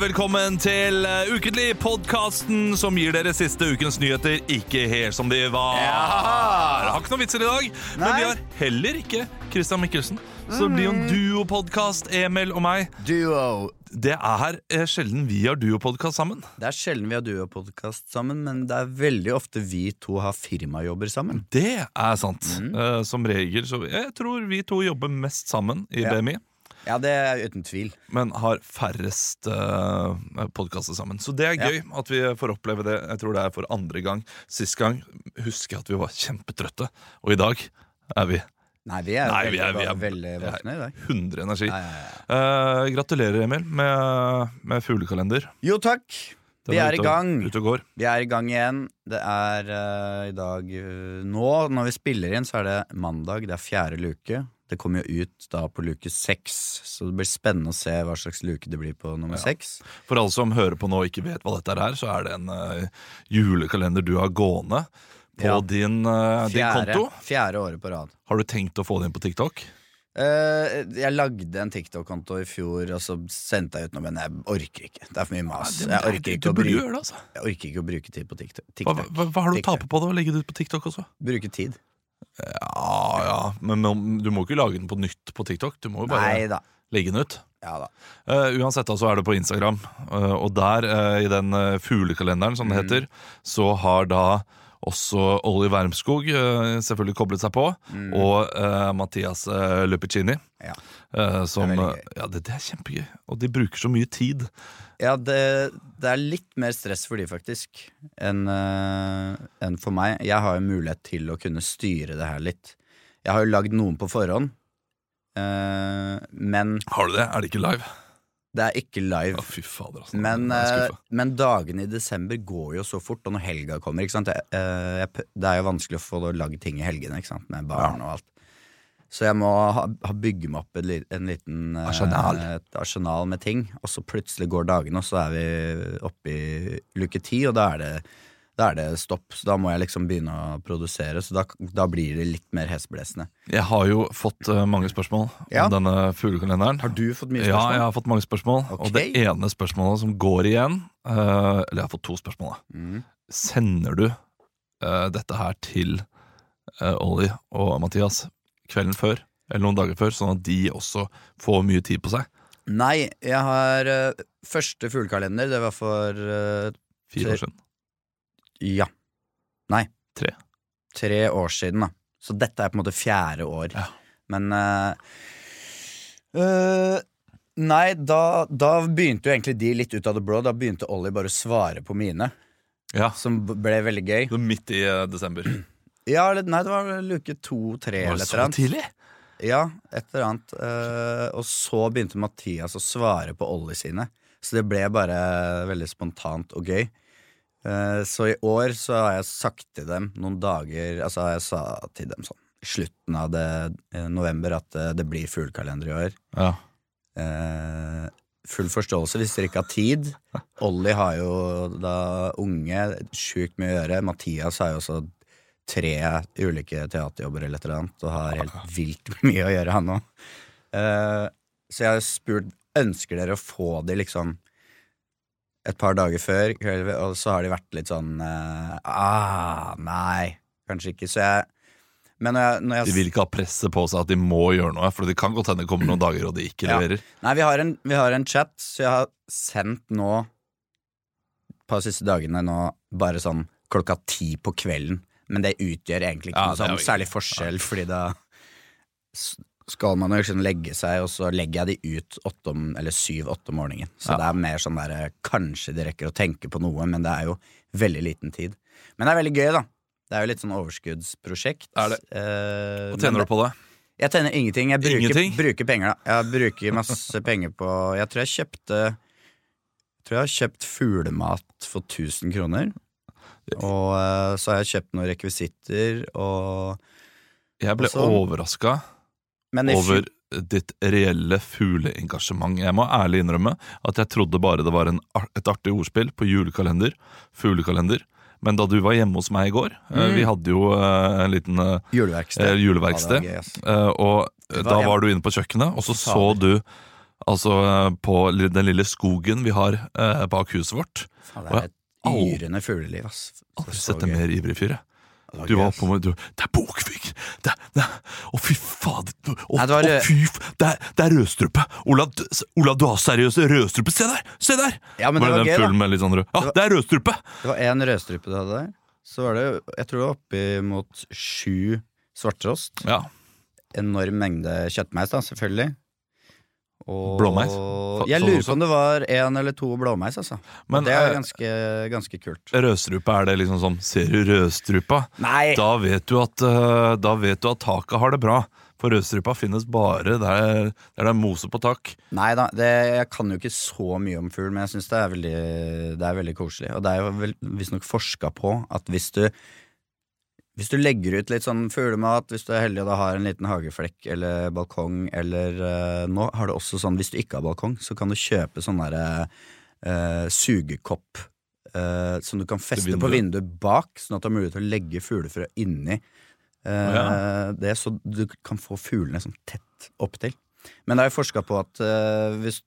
velkommen til uh, Ukentlig, podkasten som gir dere siste ukens nyheter ikke helt som de var. Jeg har ikke noen vitser i dag, men vi har heller ikke Christian Mikkelsen. Så det blir jo en duopodkast, Emil og meg. Duo. Det er eh, sjelden vi har duopodkast sammen. Det er sjelden vi har duo-podkast sammen, men det er veldig ofte vi to har firmajobber sammen. Det er sant. Eh, som regel så Jeg tror vi to jobber mest sammen i Ja. BMI. Ja, det er uten tvil. men har færrest uh, podkaster sammen. Så det er Ja. gøy at vi får oppleve det. Jeg tror det er for andre gang. Sist gang husker jeg at vi var kjempetrøtte, og i dag er vi Nei, vi er, Nei, veldig, vi er- vi er- veldig våkne i dag. 100 energi. Nei, ja, ja. Eh, gratulerer, Emil, med, med fuglekalender. Jo, takk. Vi er i ute og- gang. Vi er i gang igjen. Det er uh, i dag uh, Nå, når vi spiller inn, så er det mandag. Det er fjerde luke. Det kommer jo ut da på luke seks, så det blir spennende å se hva slags luke det blir på nummer seks. For alle som hører på nå og ikke vet hva dette er, så er det en uh, julekalender du har gående på Ja. din, eh, din konto. fjerde året på rad. Har du tenkt å få det inn på TikTok? Uh, jeg lagde en TikTok-konto i fjor, og så sendte jeg ut noe, men jeg orker ikke. Det er for mye mas. Det- Jeg orker ikke, bruke, det, altså. jeg orker ikke å bruke tid på TikTok. Hva, TikTok. hva, hva har du å tape på det å legge det ut på TikTok også? Bruke tid. Ja, ja, men, du må ikke lage den på nytt på TikTok. Du må jo bare Nei da. legge den ut. Ja da. Uh, uansett da, så er det på Instagram, uh, og der, uh, i den fuglekalenderen som det Mm. heter, så har da også Olli Wermskog selvfølgelig koblet seg på, og eh, Mathias Lupicini. Mm. Ja. som, Det er ja, det, det er kjempegøy, og de bruker så mye tid. Ja, det, det er litt mer stress for de, faktisk, enn enn for meg. Jeg har jo mulighet til å kunne styre det her litt. Jeg har jo lagd noen på forhånd, eh, men Har du det? Er det ikke live? det er ikke live. Ja, fy fader, altså. Men, Jeg er eh, men dagene i desember går jo så fort, og når helga kommer ikke sant? Jeg, eh, jeg, p- Det er jo vanskelig å få lagd ting i helgene, ikke sant? med barn og alt. Så jeg må ha, ha bygge meg opp li- en liten eh, Arsenal. et arsenal med ting, og så plutselig går dagene, og så er vi oppe i luke ti, og da er det da er det stopp, så da må jeg liksom begynne å produsere. Så da, da blir det litt mer heseblesende. Jeg har jo fått uh, mange spørsmål Ja. om denne fuglekalenderen. Har du fått mye Ja, jeg har fått mange spørsmål. Okay. Og det ene spørsmålet som går igjen uh, Eller jeg har fått to spørsmål. da. Mm. Sender du uh, dette her til Olli og Mathias kvelden før? Eller noen dager før, sånn at de også får mye tid på seg? Nei, jeg har første fuglekalender, det var for Fire år siden. Ja. Nei. Tre. Tre år siden, da. Så dette er på en måte fjerde år. Ja. Men uh, uh, Nei, da, da begynte jo egentlig de litt ut av det blå. Da begynte Ollie bare å svare på mine, Ja, som ble veldig gøy. så Midt i uh, desember. Ja, nei, det var luke to-tre Var eller det et så eller annet. tidlig? Ja, et eller annet. Og så begynte Mathias å svare på Ollie sine. Så det ble bare veldig spontant og gøy. Eh, så i år så har jeg sagt til dem noen dager Altså jeg sa til dem sånn i slutten av det, eh, november at eh, det blir fuglekalender i år. Ja. Eh, full forståelse hvis dere ikke har tid. Ollie har jo da unge, sjukt mye å gjøre. Mathias har jo også tre ulike teaterjobber eller et eller annet, og har helt vilt mye å gjøre, han òg. Eh, så jeg har spurt ønsker dere å få de liksom et par dager før, og så har de vært litt sånn uh, Ah, nei, kanskje ikke. Så jeg Men når jeg, når jeg De vil ikke ha presset på seg at de må gjøre noe, for det kan godt hende det kommer noen dager og de ikke Ja. leverer. Nei, vi har, en, vi har en chat, så jeg har sendt nå På de siste dagene nå bare sånn klokka ti på kvelden. Men det utgjør egentlig ikke Ja, noe sånn særlig forskjell, forskjell, fordi da skal man jo liksom legge seg, og så legger jeg de ut åtte om, eller syv-åtte om morgenen. Så Ja. det er mer sånn der Kanskje de rekker å tenke på noe, men det er jo veldig liten tid. Men det er veldig gøy, da. Det er jo litt sånn overskuddsprosjekt. Er det? Eh, tjener du på det? jeg tjener ingenting. Jeg bruker, Ingenting? bruker penger, da. Jeg bruker masse penger på Jeg tror jeg kjøpte Jeg tror jeg har kjøpt fuglemat for 1000 kroner. Og eh, så har jeg kjøpt noen rekvisitter og Jeg ble overraska over ditt reelle fugleengasjement. Jeg må ærlig innrømme at jeg trodde bare det var en, et artig ordspill på julekalender, fuglekalender. Men da du var hjemme hos meg i går eh, Mm. Vi hadde jo eh, en liten eh, juleverksted. eh, Ja, juleverksted. var gøy, og da var du inne på kjøkkenet, og så så du Altså på den lille skogen vi har bak huset vårt. Ja, det er et yrende fugleliv. Aldri sett en mer ivrig fyr, Du var på meg, du, Det er bokvik! Det, det, Å, fy fader! Å, det var å, fy Det er, det er rødstrupe! Olav, d- du har seriøst rødstrupe! Se der! Se der! Ja, men det Var var den gøy, da. sånn? Ja, Det var- det er rødstrupe! Det var én rødstrupe du hadde der. Så var det, jeg tror det var oppimot sju svarttrost. Ja. Enorm mengde kjøttmeis, da, selvfølgelig. Og Blåmeis? Fa- Jeg lurer på om det var én eller to blåmeis, altså. Men det er eh, ganske, ganske kult. rødstrupe, er det liksom sånn Ser du rødstrupa? Nei! Da vet du at, eh, da vet du at taket har det bra. For rødstrupa finnes bare der, der det er mose på tak. Nei da, det, jeg kan jo ikke så mye om fugl, men jeg syns det, det er veldig koselig. Og det er jo visstnok forska på at hvis du hvis du legger ut litt sånn fuglemat, hvis du er heldig og da har en liten hageflekk eller balkong, eller uh, Nå har du også sånn, hvis du ikke har balkong, så kan du kjøpe sånn derre uh, sugekopp uh, som du kan feste på vinduet. vinduet bak, sånn at du har mulighet til å legge fuglefrø inni Ja. det, så du kan få fuglene sånn tett opptil. Men det er jo forska på at hvis,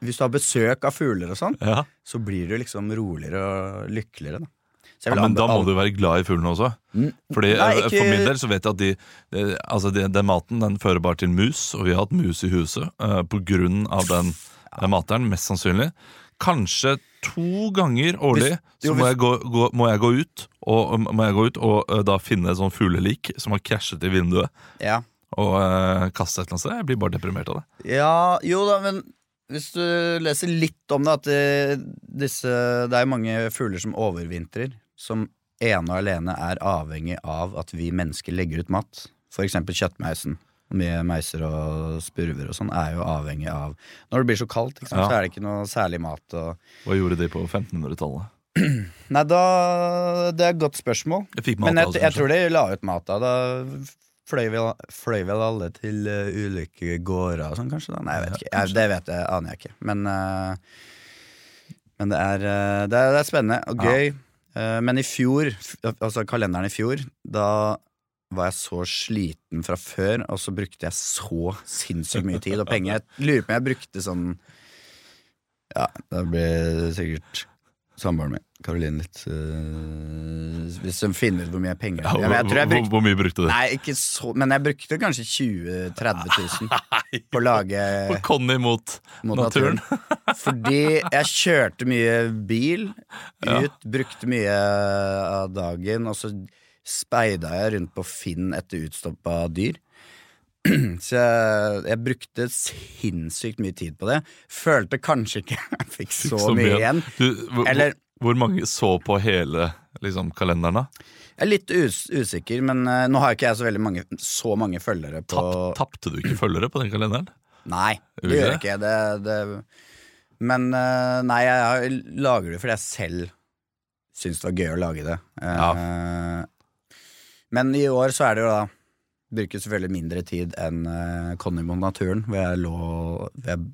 hvis du har besøk av fugler og sånn, Ja. så blir du liksom roligere og lykkeligere. Da. Ja, men da må du være glad i fuglene også. Mm. Fordi Nei, eh, ikke- For min del så vet jeg at de, eh, altså de, den maten den fører bare til mus, og vi har hatt mus i huset uh, på grunn av den eh, materen, mest sannsynlig. Kanskje to ganger årlig Hvis- jo, så må hvis- jeg, gå, gå, må jeg gå ut og, må jeg gå ut og uh, da finne et sånn fuglelik som har krasjet i vinduet, Ja. og uh, kaste et eller annet sted. Jeg blir bare deprimert av det. ja, jo da, men hvis du leser litt om det, at det, disse, det er mange fugler som overvintrer, som ene og alene er avhengig av at vi mennesker legger ut mat. For eksempel kjøttmeisen. Mye meiser og spurver og sånn er jo avhengig av Når det blir så kaldt, sant, Ja. så er det ikke noe særlig mat. Og... Hva gjorde de på 1500-tallet? Nei, da Det er et godt spørsmål. Jeg fikk Men mat jeg, av det, jeg tror de la ut mat da. Da fløy vel, fløy vel alle til uh, ulike gårder og sånn, kanskje? da? Nei, jeg vet ikke. Jeg, det vet jeg, aner jeg ikke. Men, uh, men det, er, uh, det, er, det er spennende og Ja. gøy. Eh, men i fjor, altså kalenderen i fjor, da var jeg så sliten fra før, og så brukte jeg så sinnssykt mye tid og penger. Jeg lurer på om jeg brukte sånn Ja, da blir sikkert samboeren min, Karoline, litt øh, Hvis hun finner ut hvor mye penger Ja, ja, jeg tror jeg brukte, hvor mye brukte du? Nei, ikke så Men jeg brukte kanskje 20 000-30 000 på å lage På Conny mot mot naturen. Fordi jeg kjørte mye bil ut, brukte mye av dagen, og så speida jeg rundt på Finn etter utstoppa dyr. Så jeg, jeg brukte sinnssykt mye tid på det. Følte kanskje ikke jeg fikk så, Så mye igjen. Du, hvor, Eller- hvor mange så på hele liksom, kalenderen, da? Jeg er litt us usikker, men uh, nå har ikke jeg så mange Så mange følgere på Tapp, Tapte du ikke følgere på den kalenderen? Nei, det gjør jeg ikke. Det, det, men uh, nei, jeg har- lager det fordi jeg selv syns det var gøy å lage det. Ja Men i år så er det jo da Bruker selvfølgelig mindre tid enn uh, Conny mot naturen, hvor jeg lå Jeg,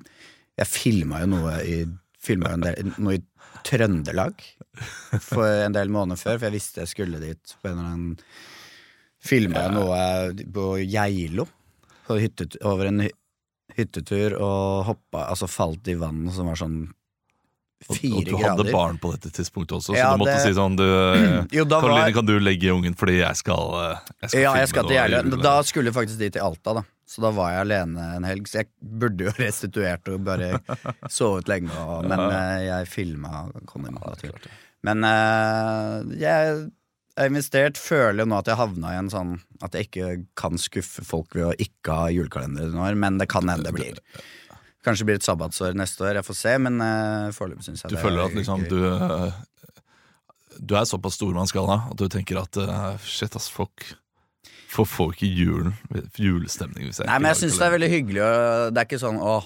jeg filma jo noe i del, noe i Trøndelag for en del måneder før, for jeg visste jeg skulle dit på en eller annen Filma jeg noe på Geilo, over en hyttetur, og hoppa Altså falt i vann som var sånn Og, og du hadde grader. barn på dette tidspunktet også, Ja, så du måtte det- si sånn du, Jo, Karoline, var kan du legge ungen fordi jeg skal, eh, jeg skal Ja, jeg skal til Geilo. Da skulle faktisk dit til Alta, da. Så da var jeg alene en helg. Så jeg burde jo restituert og bare sovet lenge, og, men eh, jeg filma Conny. Men eh, jeg har investert, føler jo nå at jeg havna i en sånn At jeg ikke kan skuffe folk ved å ikke ha julekalender i år, men det kan hende det blir. Kanskje det blir et sabbatsår neste år, jeg får se, men uh, foreløpig syns jeg Du det føler er at liksom du eh, Du er såpass stormannsgalla at du tenker at uh, shit, ass, folk Folk i julen, julestemning hvis jeg Nei, men jeg syns det er veldig hyggelig og Det er ikke sånn åh,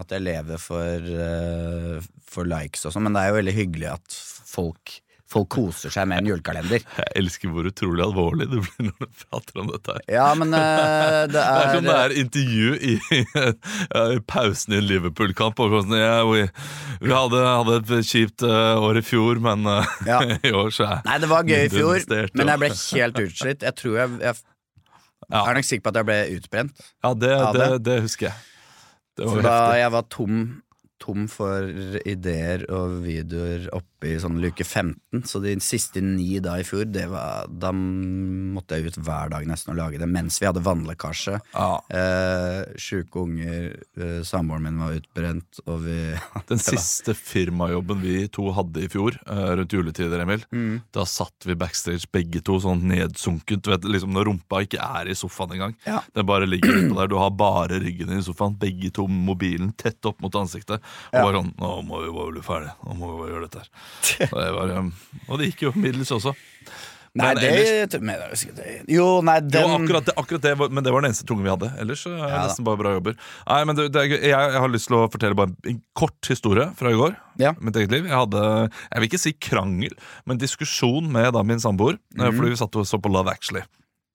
at jeg lever for, uh, for likes og sånn, men det er jo veldig hyggelig at folk, folk koser seg med en julekalender. Jeg elsker hvor utrolig alvorlig det blir når du prater om dette her. Ja, men uh, det Det er er som det er intervju i, i pausen i en Liverpool-kamp. sånn, yeah, vi, vi hadde, hadde et kjipt uh, år i fjor, men eh, Ja. i år så er Nei, det var gøy i fjor, men jeg ble helt utslitt. Jeg tror jeg, jeg Ja. er nok sikker på at jeg ble utbrent. Ja, det, det, det. husker jeg. Det var da jeg var tom, tom for ideer og videoer oppe i sånn luke 15, så de siste ni da i fjor, det var, da måtte jeg ut hver dag nesten og lage det, mens vi hadde vannlekkasje. Ja. Eh, Sjuke unger, eh, samboeren min var utbrent, og vi Den siste firmajobben vi to hadde i fjor, eh, rundt juletider, Emil, Mm. da satt vi backstage begge to sånn nedsunket. Vet, liksom Når rumpa ikke er i sofaen engang. Ja. Den bare ligger utpå der. Du har bare ryggen din i sofaen, begge to mobilen tett opp mot ansiktet. Og Ja. bare sånn Nå må vi bare bli ferdig. Nå må vi bare gjøre dette her. Det, var, um, og det gikk jo middels også. Nei, det, er det- Jo, nei, Jo, akkurat det, akkurat det Men det var den eneste tunge vi hadde. Ellers er det Ja nesten bare bra jobber. Nei, men det, det jeg, jeg har lyst til å fortelle bare en kort historie fra i går. Ja. Mitt eget liv. Jeg hadde, jeg vil ikke si krangel, men diskusjon med da min samboer. Mm. Fordi vi satt og så på Love Actually.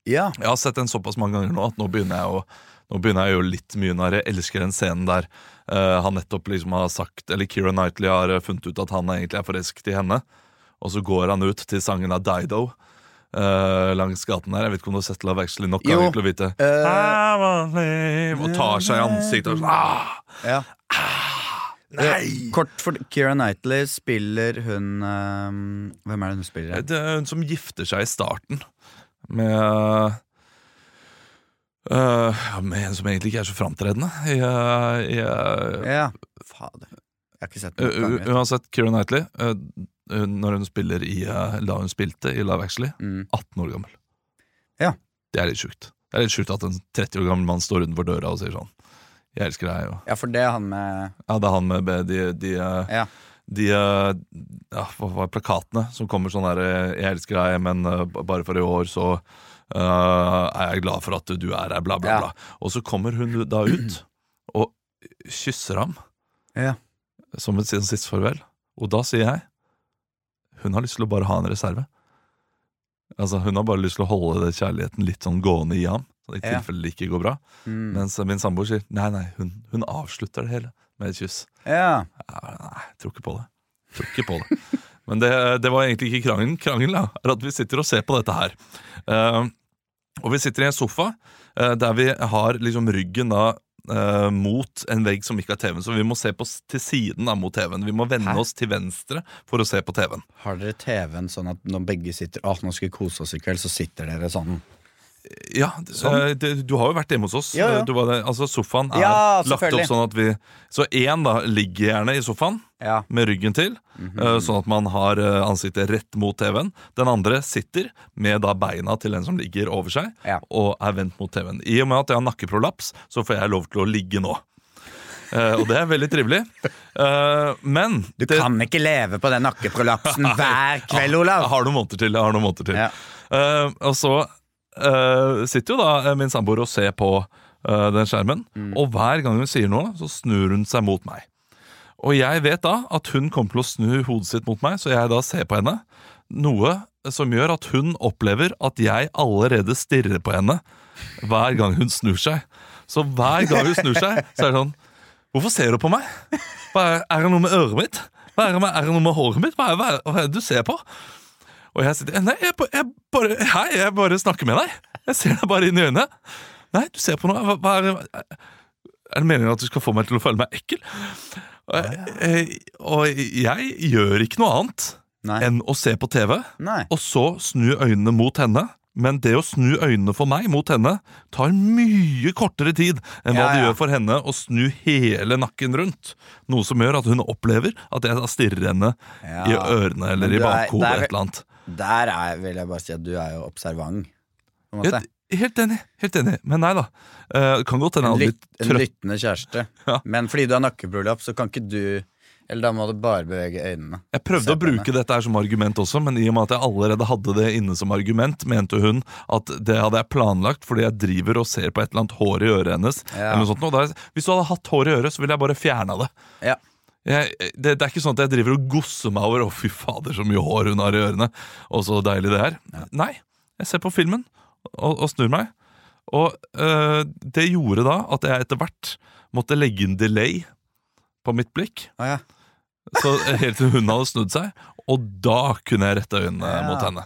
Ja. Jeg har sett den såpass mange ganger nå at nå begynner jeg å nå begynner jeg å gjøre litt mye når jeg elsker den scenen der uh, han nettopp liksom har sagt Eller Keira Knightley har eh, funnet ut at han egentlig er forelsket i henne. Og så går han ut til sangen av Dido Uh, langs gaten der. Jeg vet ikke om du har sett Love Actually nok Jo. ganger til å vite. Eh, live, og tar seg i ansiktet og sånn. Ah, ja. nei! Kort for Keira Knightley spiller hun eh, Hvem er det hun spiller? Det er hun som gifter seg i starten med eh, ja, Med en som egentlig ikke er så framtredende. Eh, eh, Ja, fader. Jeg har ikke sett den uh, uansett, Keira Knightley, eh, uh, når hun spiller i eh, da hun spilte i Love Actually, Mm. 18 år gammel. Ja. Det er litt sjukt. Det er litt sjukt at en 30 år gammel mann står utenfor døra og sier sånn Jeg elsker deg. jo. Ja, for det er han med ja, det er han med de, de, eh, Ja. de eh, ja, hva var plakatene som kommer sånn der eh, 'Jeg elsker deg, men eh, bare for i år så eh, er jeg glad for at du er her', bla, bla, Ja. bla. Og så kommer hun da ut og kysser ham Ja. som et siste farvel. Og da sier jeg hun har lyst til å bare ha en reserve. Altså Hun har bare lyst til å holde kjærligheten litt sånn gående i ham. Så I Ja. tilfelle det ikke går bra. Mm. Mens min samboer sier nei, nei, hun, hun avslutter det hele med et kyss. ja. Ja, Nei, jeg tror ikke på det. Tror ikke på det. Men det, det var egentlig ikke krangelen. Krangelen er at vi sitter og ser på dette her. Uh, og vi sitter i en sofa uh, der vi har liksom ryggen da uh, mot en vegg som ikke har TV-en. Så vi må se på, til siden da, mot TV-en. Vi må vende Hæ? oss til venstre for å se på TV-en. Har dere TV-en sånn at når begge sitter Åh, nå skal vi kose oss i kveld, så sitter dere sånn? Ja, Sånn? det, Du har jo vært hjemme hos oss. Ja, ja. Du var det, altså Sofaen er Ja, lagt opp sånn at vi Så én da ligger gjerne i sofaen Ja. med ryggen til, eh, sånn at man har eh, ansiktet rett mot TV-en. Den andre sitter med da beina til den som ligger over seg, Ja. og er vendt mot TV-en. I og med at jeg har nakkeprolaps, så får jeg lov til å ligge nå. Uh, og det er veldig trivelig. Uh, men Du det- kan ikke leve på den nakkeprolapsen hver kveld, Olav! Jeg har noen måneder til. jeg har noen måneder til Ja. Uh, Og så eh, sitter jo da eh, min samboer og ser på uh, den skjermen, Mm. og hver gang hun sier noe, så snur hun seg mot meg. Og jeg vet da at hun kommer til å snu hodet sitt mot meg, så jeg da ser på henne. Noe som gjør at hun opplever at jeg allerede stirrer på henne hver gang hun snur seg. Så hver gang hun snur seg, så er det sånn Hvorfor ser du på meg? Er, er det noe med øret mitt? Hva er, det med, er det noe med håret mitt? Hva er, hva er det du ser på? Og jeg sitter Nei, jeg, jeg bare Hei, jeg bare snakker med deg. Jeg ser deg bare inn i øynene. Nei, du ser på noe. Hva, hva er, det, er det meningen at du skal få meg til å føle meg ekkel? Og, jeg, og jeg gjør ikke noe annet Nei. enn å se på TV, Nei. og så snu øynene mot henne. Men det å snu øynene for meg mot henne tar mye kortere tid enn hva Ja, det ja. gjør for henne å snu hele nakken rundt. Noe som gjør at hun opplever at jeg stirrer henne Ja. i ørene eller i bakhodet. eller et eller annet Der er, vil jeg bare si at du er jo observant. På en Ja. Helt enig. helt enig Men nei da. Uh, kan godt hende En, jeg hadde en lyttende kjæreste. Ja. Men fordi du har nakkeprolaps, så kan ikke du Eller da må du bare bevege øynene. Jeg prøvde å bruke henne. dette her som argument også, men i og med at jeg allerede hadde det inne som argument, mente hun at det hadde jeg planlagt fordi jeg driver og ser på et eller annet hår i øret hennes. Ja. Eller noe sånt. Og da, hvis du hadde hatt hår i øret, så ville jeg bare fjerna det. Ja. Jeg, det. Det er ikke sånn at jeg driver og gosser meg over Å, fy fader, så mye hår hun har i ørene. Og så deilig det er. Nei. Jeg ser på filmen og, og snur meg. Og øh, det gjorde da at jeg etter hvert måtte legge inn delay på mitt blikk. Ah, ja. Så Helt til hun hadde snudd seg, og da kunne jeg rette øynene Ja. mot henne.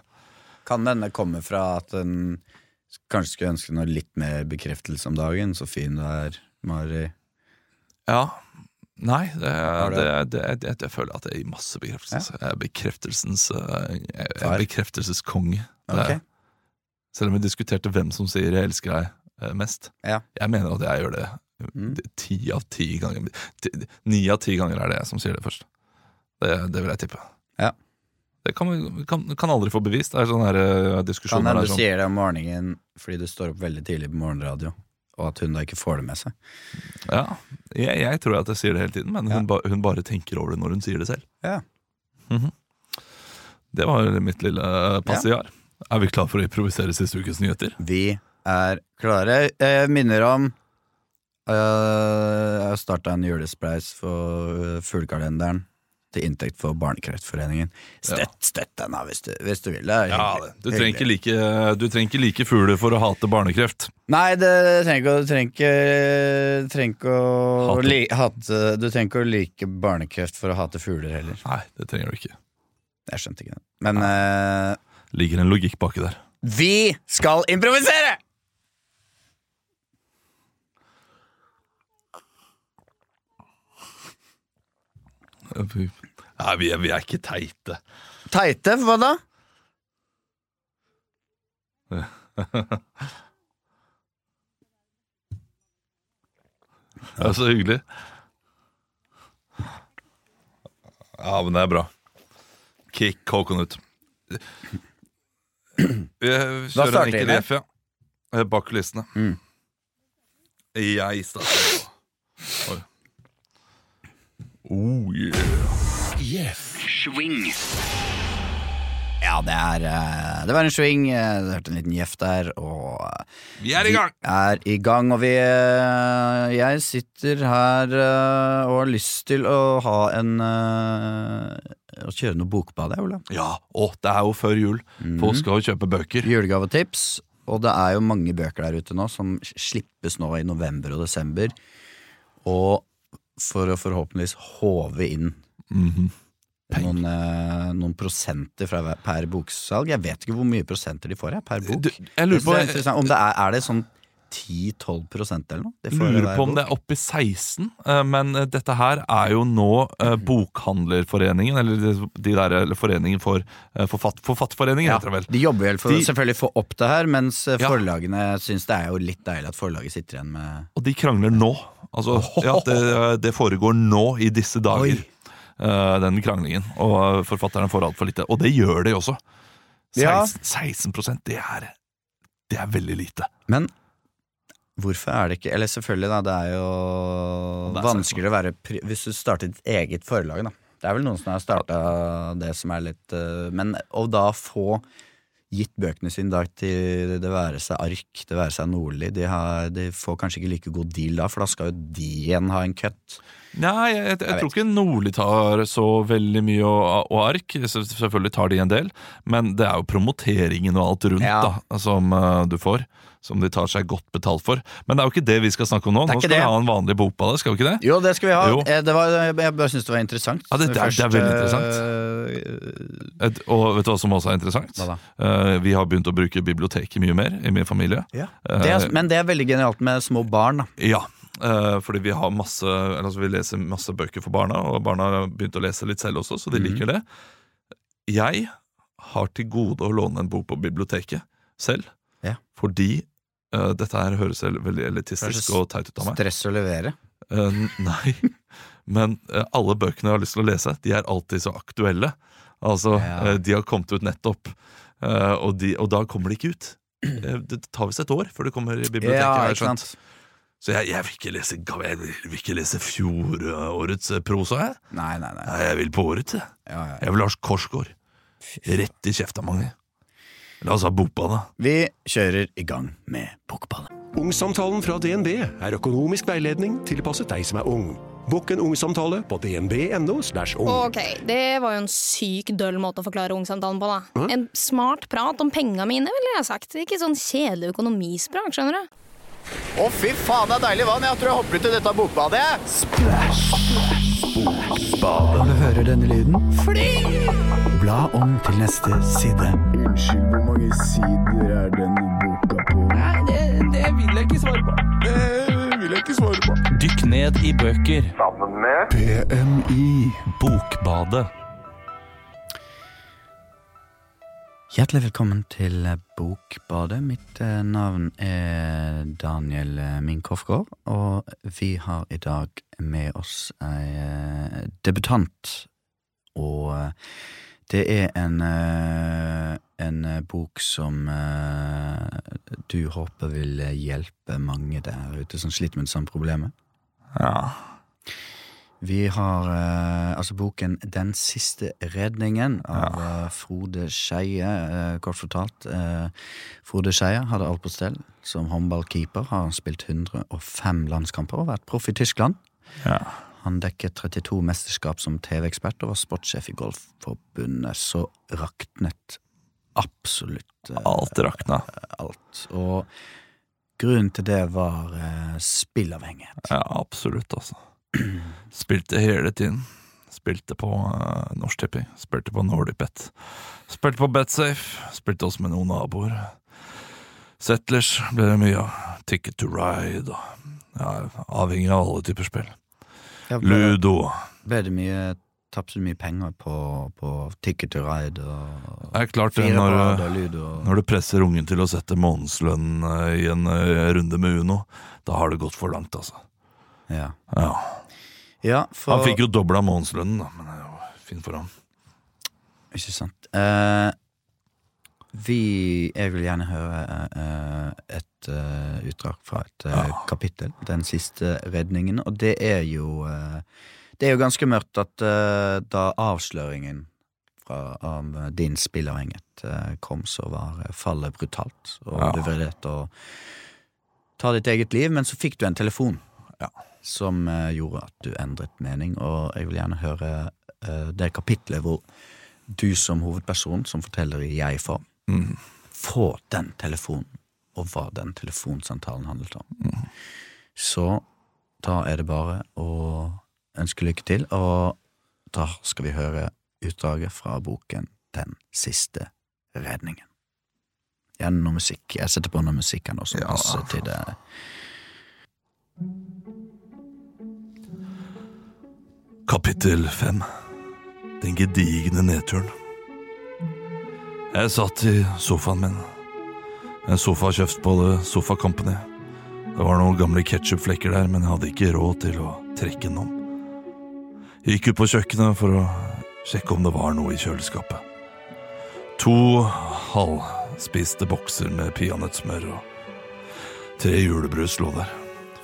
Kan denne komme fra at en kanskje skulle ønske noe litt mer bekreftelse om dagen? Så fin du er, Mari. Ja. Nei, det, det, det, det, jeg føler at jeg gir masse bekreftelse. Jeg er bekreftelsens eh, Jeg er bekreftelseskonge. bekreftelses-konge. Det er- Ok. Selv om vi diskuterte hvem som sier 'jeg elsker deg' eh, mest. Ja. Jeg mener at jeg gjør det Mm. ti av ti ganger. Ni av ti ganger er det jeg som sier det først. Det, det vil jeg tippe. Ja. Det kan kan, kan aldri få bevist. Det er sånne her, diskusjon Kan hende du sånn, sier det om morgenen fordi du står opp veldig tidlig på morgenradio, og at hun da ikke får det med seg. ja, jeg, jeg tror at jeg sier det hele tiden, men Ja. hun, ba, hun bare tenker over det når hun sier det selv. Ja. Mhm. Det var mitt lille passiar. Ja. Er vi klar for å improvisere siste ukes nyheter? Vi er klare. Jeg minner om øh, Jeg har starta en julespreis for øh, fuglekalenderen til inntekt for Barnekreftforeningen. Støtt, støtt den, da, hvis du, hvis du vil. Det er Ja, du trenger ikke like, du trenger ikke like fugler for å hate barnekreft. Nei, det trenger Du trenger ikke, trenger ikke å Hate. li, hate Du trenger ikke å like barnekreft for å hate fugler heller. Nei, det trenger du ikke. Jeg skjønte ikke det. Men øh, Ligger en logikk baki der. vi skal improvisere! Nei, vi er, vi er ikke teite. Teite, hva da? Det er så hyggelig. Ja, men det er bra. Kick coconut. Vi kjører starter en enkel? F, ja. Bak kulissene. Mm. Jeg starter. Oi. Oh, yeah. Ja, det er øh, Det var en swing. Du hørte en liten gjeff der, og øh, Vi er i gang! Vi er i gang, og vi Jeg sitter her og har lyst til å ha en Å kjøre noe bokbad, jeg, Ole. Ja, og det er jo før jul. Folk skal jo kjøpe bøker. Julegavetips. Og det er jo mange bøker der ute nå som slippes nå i november og desember. Og for å forhåpentligvis håve inn Mhm. noen, eh, noen prosenter fra per boksalg. Jeg vet ikke hvor mye prosenter de får jeg, per bok. Du, jeg lurer Det er om det er, er det sånn 10-12 prosent eller noe? Det lurer på om det er oppe i 16, eh, men eh, dette her er jo nå eh, Bokhandlerforeningen, eller de, de der, eller Foreningen for forfatt, Forfatterforeningen, Ja, heter det vel. de jobber vel for De- selvfølgelig få opp det her, mens forlagene Ja. syns det er jo litt deilig at forlaget sitter igjen med Og de krangler nå. Altså, ja, det, det foregår nå, i disse dager, Oi. den kranglingen. Og forfatterne får altfor lite. Og det gjør de også. 16, Ja. 16 det er, det er veldig lite. Men hvorfor er det ikke Eller selvfølgelig, da, det er jo Det er vanskeligere å være pri Hvis du starter ditt eget forlag, da. Det er vel noen som har starta det som er litt eh, Men å da få gitt bøkene sine da til det være seg Ark, det være seg Nordli, de, har, de får kanskje ikke like god deal da, for da skal jo de igjen ha en cut. Nei, jeg, jeg, jeg, tror ikke Nordli tar så veldig mye og, og ark. Selvfølgelig tar de en del, men det er jo promoteringen og alt rundt Ja. da som uh, du får. Som de tar seg godt betalt for. Men det er jo ikke det vi skal snakke om nå. Nå skal skal vi ha en vanlig bokbade, skal vi ikke det? Jo, det skal vi ha. Jo. Eh, Det var, jeg bare syns det var interessant. Ja, det- det er- det er veldig interessant. interessant. Et, og vet du hva som også er interessant? Eh, vi har begynt å bruke biblioteket mye mer i min familie. Ja. Eh, Det er, men det er veldig genialt med små barn. da Ja, eh, fordi vi har masse altså Vi leser masse bøker for barna, og barna har begynt å lese litt selv også, så de Mhm. liker det. Jeg har til gode å låne en bok på biblioteket selv. Fordi uh, dette her høres veldig elitistisk og teit ut av meg. Stress å levere. Uh, nei, men uh, alle bøkene jeg har lyst til å lese, de er alltid så aktuelle. Altså, Ja. De har kommet ut nettopp, og, de, og da kommer de ikke ut. Det tar visst et år før det kommer i biblioteket. Ja, ikke sant? Så jeg, jeg vil ikke lese, jeg vil ikke lese fjorårets prosa, jeg. Nei, nei, nei. Jeg vil på årets, jeg. Ja, ja. Jeg vil Lars Korsgaard. Rett i kjefta, mange. La oss ha bokbade. Vi kjører i gang med Bokballet. Ungsamtalen fra DNB er økonomisk veiledning tilpasset deg som er ung. Bokk en ungsamtale på dnb.no. ung. Ok, det var jo en syk døll måte å forklare ungsamtalen på, da. En smart prat om penga mine, ville jeg sagt. Ikke sånn kjedelig økonomisprat, skjønner du. Å, fy faen, det er deilig vann! Jeg tror jeg hopper ut i dette bokbadet. Splash! Bokbade. Du hører denne lyden? Fling! Bla om til neste side. Unnskyld, hvor mange sider er denne boka på? Nei, det, det vil jeg ikke svare på. Det vil jeg ikke svare på. Dykk ned i bøker. Sammen med BMI. Bokbadet. Hjertelig velkommen til Bokbadet. Mitt eh, navn er Daniel Minkoffgaard, og vi har i dag med oss ei eh, debutant. Og eh, det er en, eh, en eh, bok som eh, du håper vil hjelpe mange der ute som sliter med det samme problemet. Ja. Vi har altså boken Den siste redningen av ja. Frode Skeie, kort fortalt. Frode Skeie hadde alt på stell. Som håndballkeeper har han spilt 105 landskamper og vært proff i Tyskland. ja. Han dekket 32 mesterskap som TV-ekspert og var sportssjef i Golfforbundet, så raknet absolutt eh, Alt rakna. alt. Og grunnen til det var eh, spillavhengighet. Ja, absolutt, altså. Spilte hele tiden. Spilte på uh, Norsk Tipping, spilte på Nordic Bet. Spilte på Betsafe, spilte også med noen naboer. Settlers ble det mye av. Ticket to Ride og ja, Avhengig av alle typer spill. Ja, ble, Ludo. ble det mye Tapte du mye penger på, på Ticket to Ride og Det er klart det når, Ludo? og- når du presser ungen til å sette månedslønn eh, i en eh, runde med Uno, da har det gått for langt, altså. Ja. Ja. ja, for Han fikk jo dobla månedslønnen, da, men det er jo fint for ham. Ikke sant. Eh, vi Jeg vil gjerne høre uh, et uh, utdrag fra et uh, Ja. kapittel. Den siste redningen. Og det er jo eh, Det er jo ganske mørkt at eh, da avsløringen fra, av din spilleavhengighet eh, kom, så var eh, fallet brutalt. Og Ja. du vurderte å ta ditt eget liv, men så fikk du en telefon. Ja. Som eh, gjorde at du endret mening, og jeg vil gjerne høre eh, det kapitlet hvor du som hovedperson, som forteller i jeg-form, Mm. Få den telefonen, og hva den telefonsamtalen handlet om. Mm. Så da er det bare å ønske lykke til, og da skal vi høre utdraget fra boken Den siste redningen. Gjerne noe musikk. Jeg setter på noe musikk her nå som passer til det. Kapittel 5 Den gedigne nedturen Jeg satt i sofaen min En sofa kjøpt på The Sofa Company Det var noen gamle ketsjupflekker der Men jeg hadde ikke råd til å trekke den om Jeg gikk ut på kjøkkenet for å sjekke om det var noe i kjøleskapet To halvspiste bokser med peanøttsmør Og tre julebrus lå der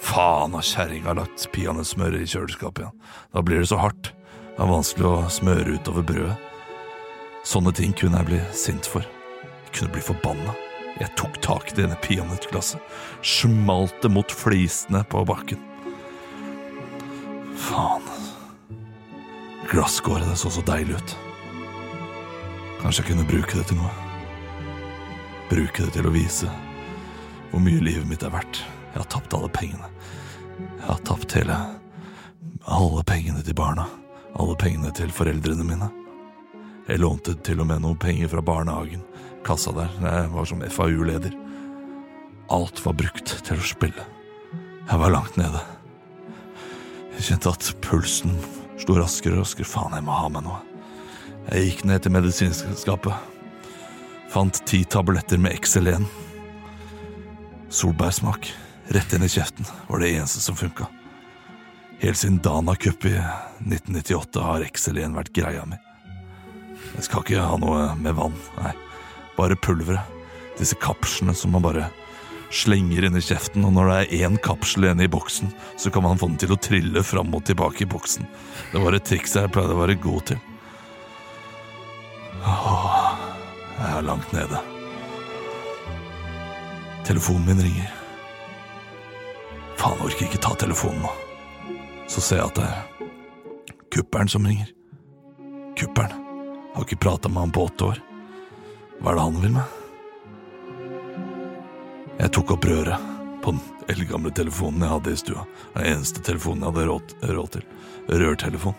Faen har kjerringa lagt peanøttsmør i kjøleskapet igjen. Da blir det så hardt. Det er vanskelig å smøre utover brødet. Sånne ting kunne jeg bli sint for. Jeg kunne bli forbanna. Jeg tok tak i denne peanøttglasset, smalt det mot flisene på bakken. Faen. Glasskåret, det så så deilig ut. Kanskje jeg kunne bruke det til noe. Bruke det til å vise hvor mye livet mitt er verdt. Jeg har tapt alle pengene. Jeg har tapt hele Alle pengene til barna. Alle pengene til foreldrene mine. Jeg lånte til og med noen penger fra barnehagen. Kassa der. Jeg var som FAU-leder. Alt var brukt til å spille. Jeg var langt nede. Jeg kjente at pulsen slo raskere og raskere. Faen, jeg må ha meg noe. Jeg gikk ned til medisinskapet. Fant ti tabletter med XL1. Solbærsmak. Rett inn i kjeften var det eneste som funka. Helt siden Dana Cup i 1998 har XL1 vært greia mi. Jeg skal ikke ha noe med vann, nei. Bare pulveret. Disse kapslene som man bare slenger inn i kjeften, og når det er én kapsel igjen i boksen, så kan man få den til å trille fram og tilbake i boksen. Det var et triks jeg pleide å være god til. Åh, jeg er langt nede. Telefonen min ringer. Faen, orker ikke ta telefonen nå. Så ser jeg at det er kuppelen som ringer. Kupperen. Har ikke prata med han på åtte år. Hva er det han vil med? Jeg tok opp røret på den eldgamle telefonen jeg hadde i stua. Den eneste telefonen jeg hadde råd, til. Rørtelefon.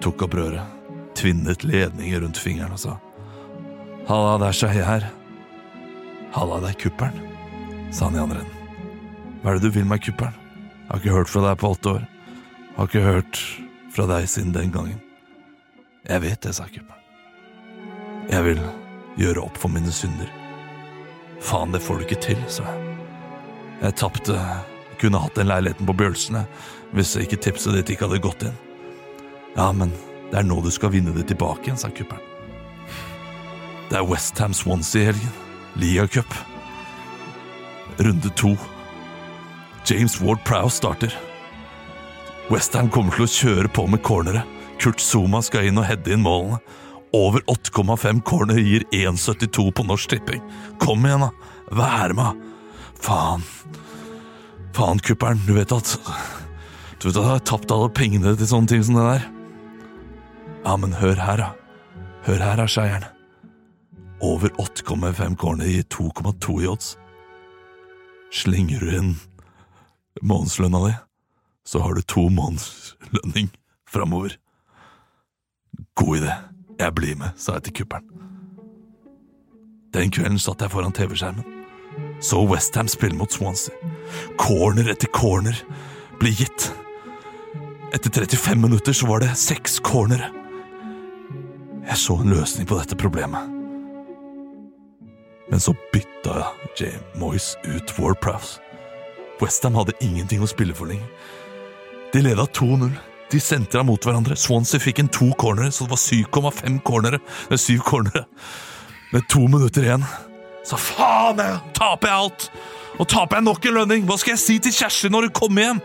Tok opp røret, tvinnet ledninger rundt fingeren og sa Halla, det er Skeie her. Halla, det er kupperen, sa han i andre enden. Hva er det du vil med kupperen? Jeg har ikke hørt fra deg på åtte år. Har ikke hørt fra deg siden den gangen. Jeg vet det, sa Kuppelen. Jeg vil gjøre opp for mine synder. Faen, det får du ikke til, sa jeg. Jeg tapte. Kunne hatt den leiligheten på Bjølsene hvis ikke tipset ditt ikke hadde gått inn. Ja, men det er nå du skal vinne det tilbake igjen, sa kupperen. Det er Westham i helgen. Ligacup. Runde to. James Ward Prowse starter. Westham kommer til å kjøre på med cornere. Kurt Zuma skal inn og heade inn målene. Over 8,5 corner gir 1,72 på Norsk Tipping. Kom igjen, da. Vær med. Faen. Faen, kuppelen. Du vet at Du vet at jeg har tapt alle pengene til sånne ting som det der. Ja, men hør her, da. Hør her, da, skeieren. Over 8,5 corner gir 2,2 i odds. Slenger du inn månedslønna di, så har du to månedslønning framover. God idé. Jeg blir med, sa jeg til kuppelen. Den kvelden satt jeg foran TV-skjermen. Så Westham spille mot Swansea. Corner etter corner ble gitt. Etter 35 minutter så var det seks cornere. Jeg så en løsning på dette problemet. Men så bytta Jay Moyes ut Ward Prowse. Westham hadde ingenting å spille for lenger. De leda 2-0. De sentra mot hverandre. Swansea fikk en to cornere, så det var 7,5 cornere. Det er syv cornere. Med to minutter igjen. Så faen, jeg taper jeg alt! Og taper jeg nok en lønning! Hva skal jeg si til Kjersti når hun kommer hjem?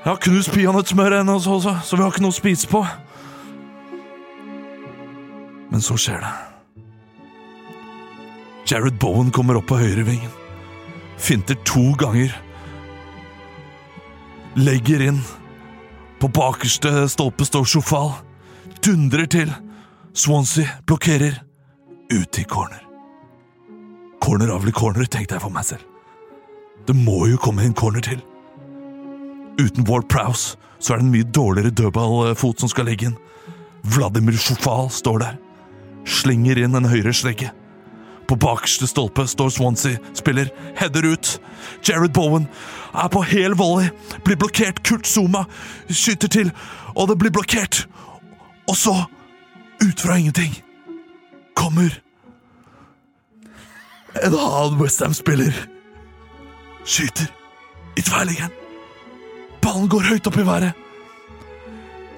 Jeg har knust peanøttsmøret hennes også, så, så vi har ikke noe å spise på. Men så skjer det. Jared Bowen kommer opp på høyrevingen. Finter to ganger. Legger inn. På bakerste stolpe står Sjofal. Dundrer til. Swansea blokkerer. Ut i corner. Corner avler corner, tenkte jeg for meg selv. Det må jo komme en corner til. Uten Ward Prowse så er det en mye dårligere dødballfot som skal legge inn. Vladimir Sjofal står der. Slenger inn en høyre slegge. På bakerste stolpe står Swansea, spiller, header ut. Jared Bowen er på hel volley, blir blokkert. Kurt Zuma skyter til, og det blir blokkert. Og så, ut fra ingenting, kommer en annen Westham-spiller. Skyter i tverrliggeren. Ballen går høyt opp i været.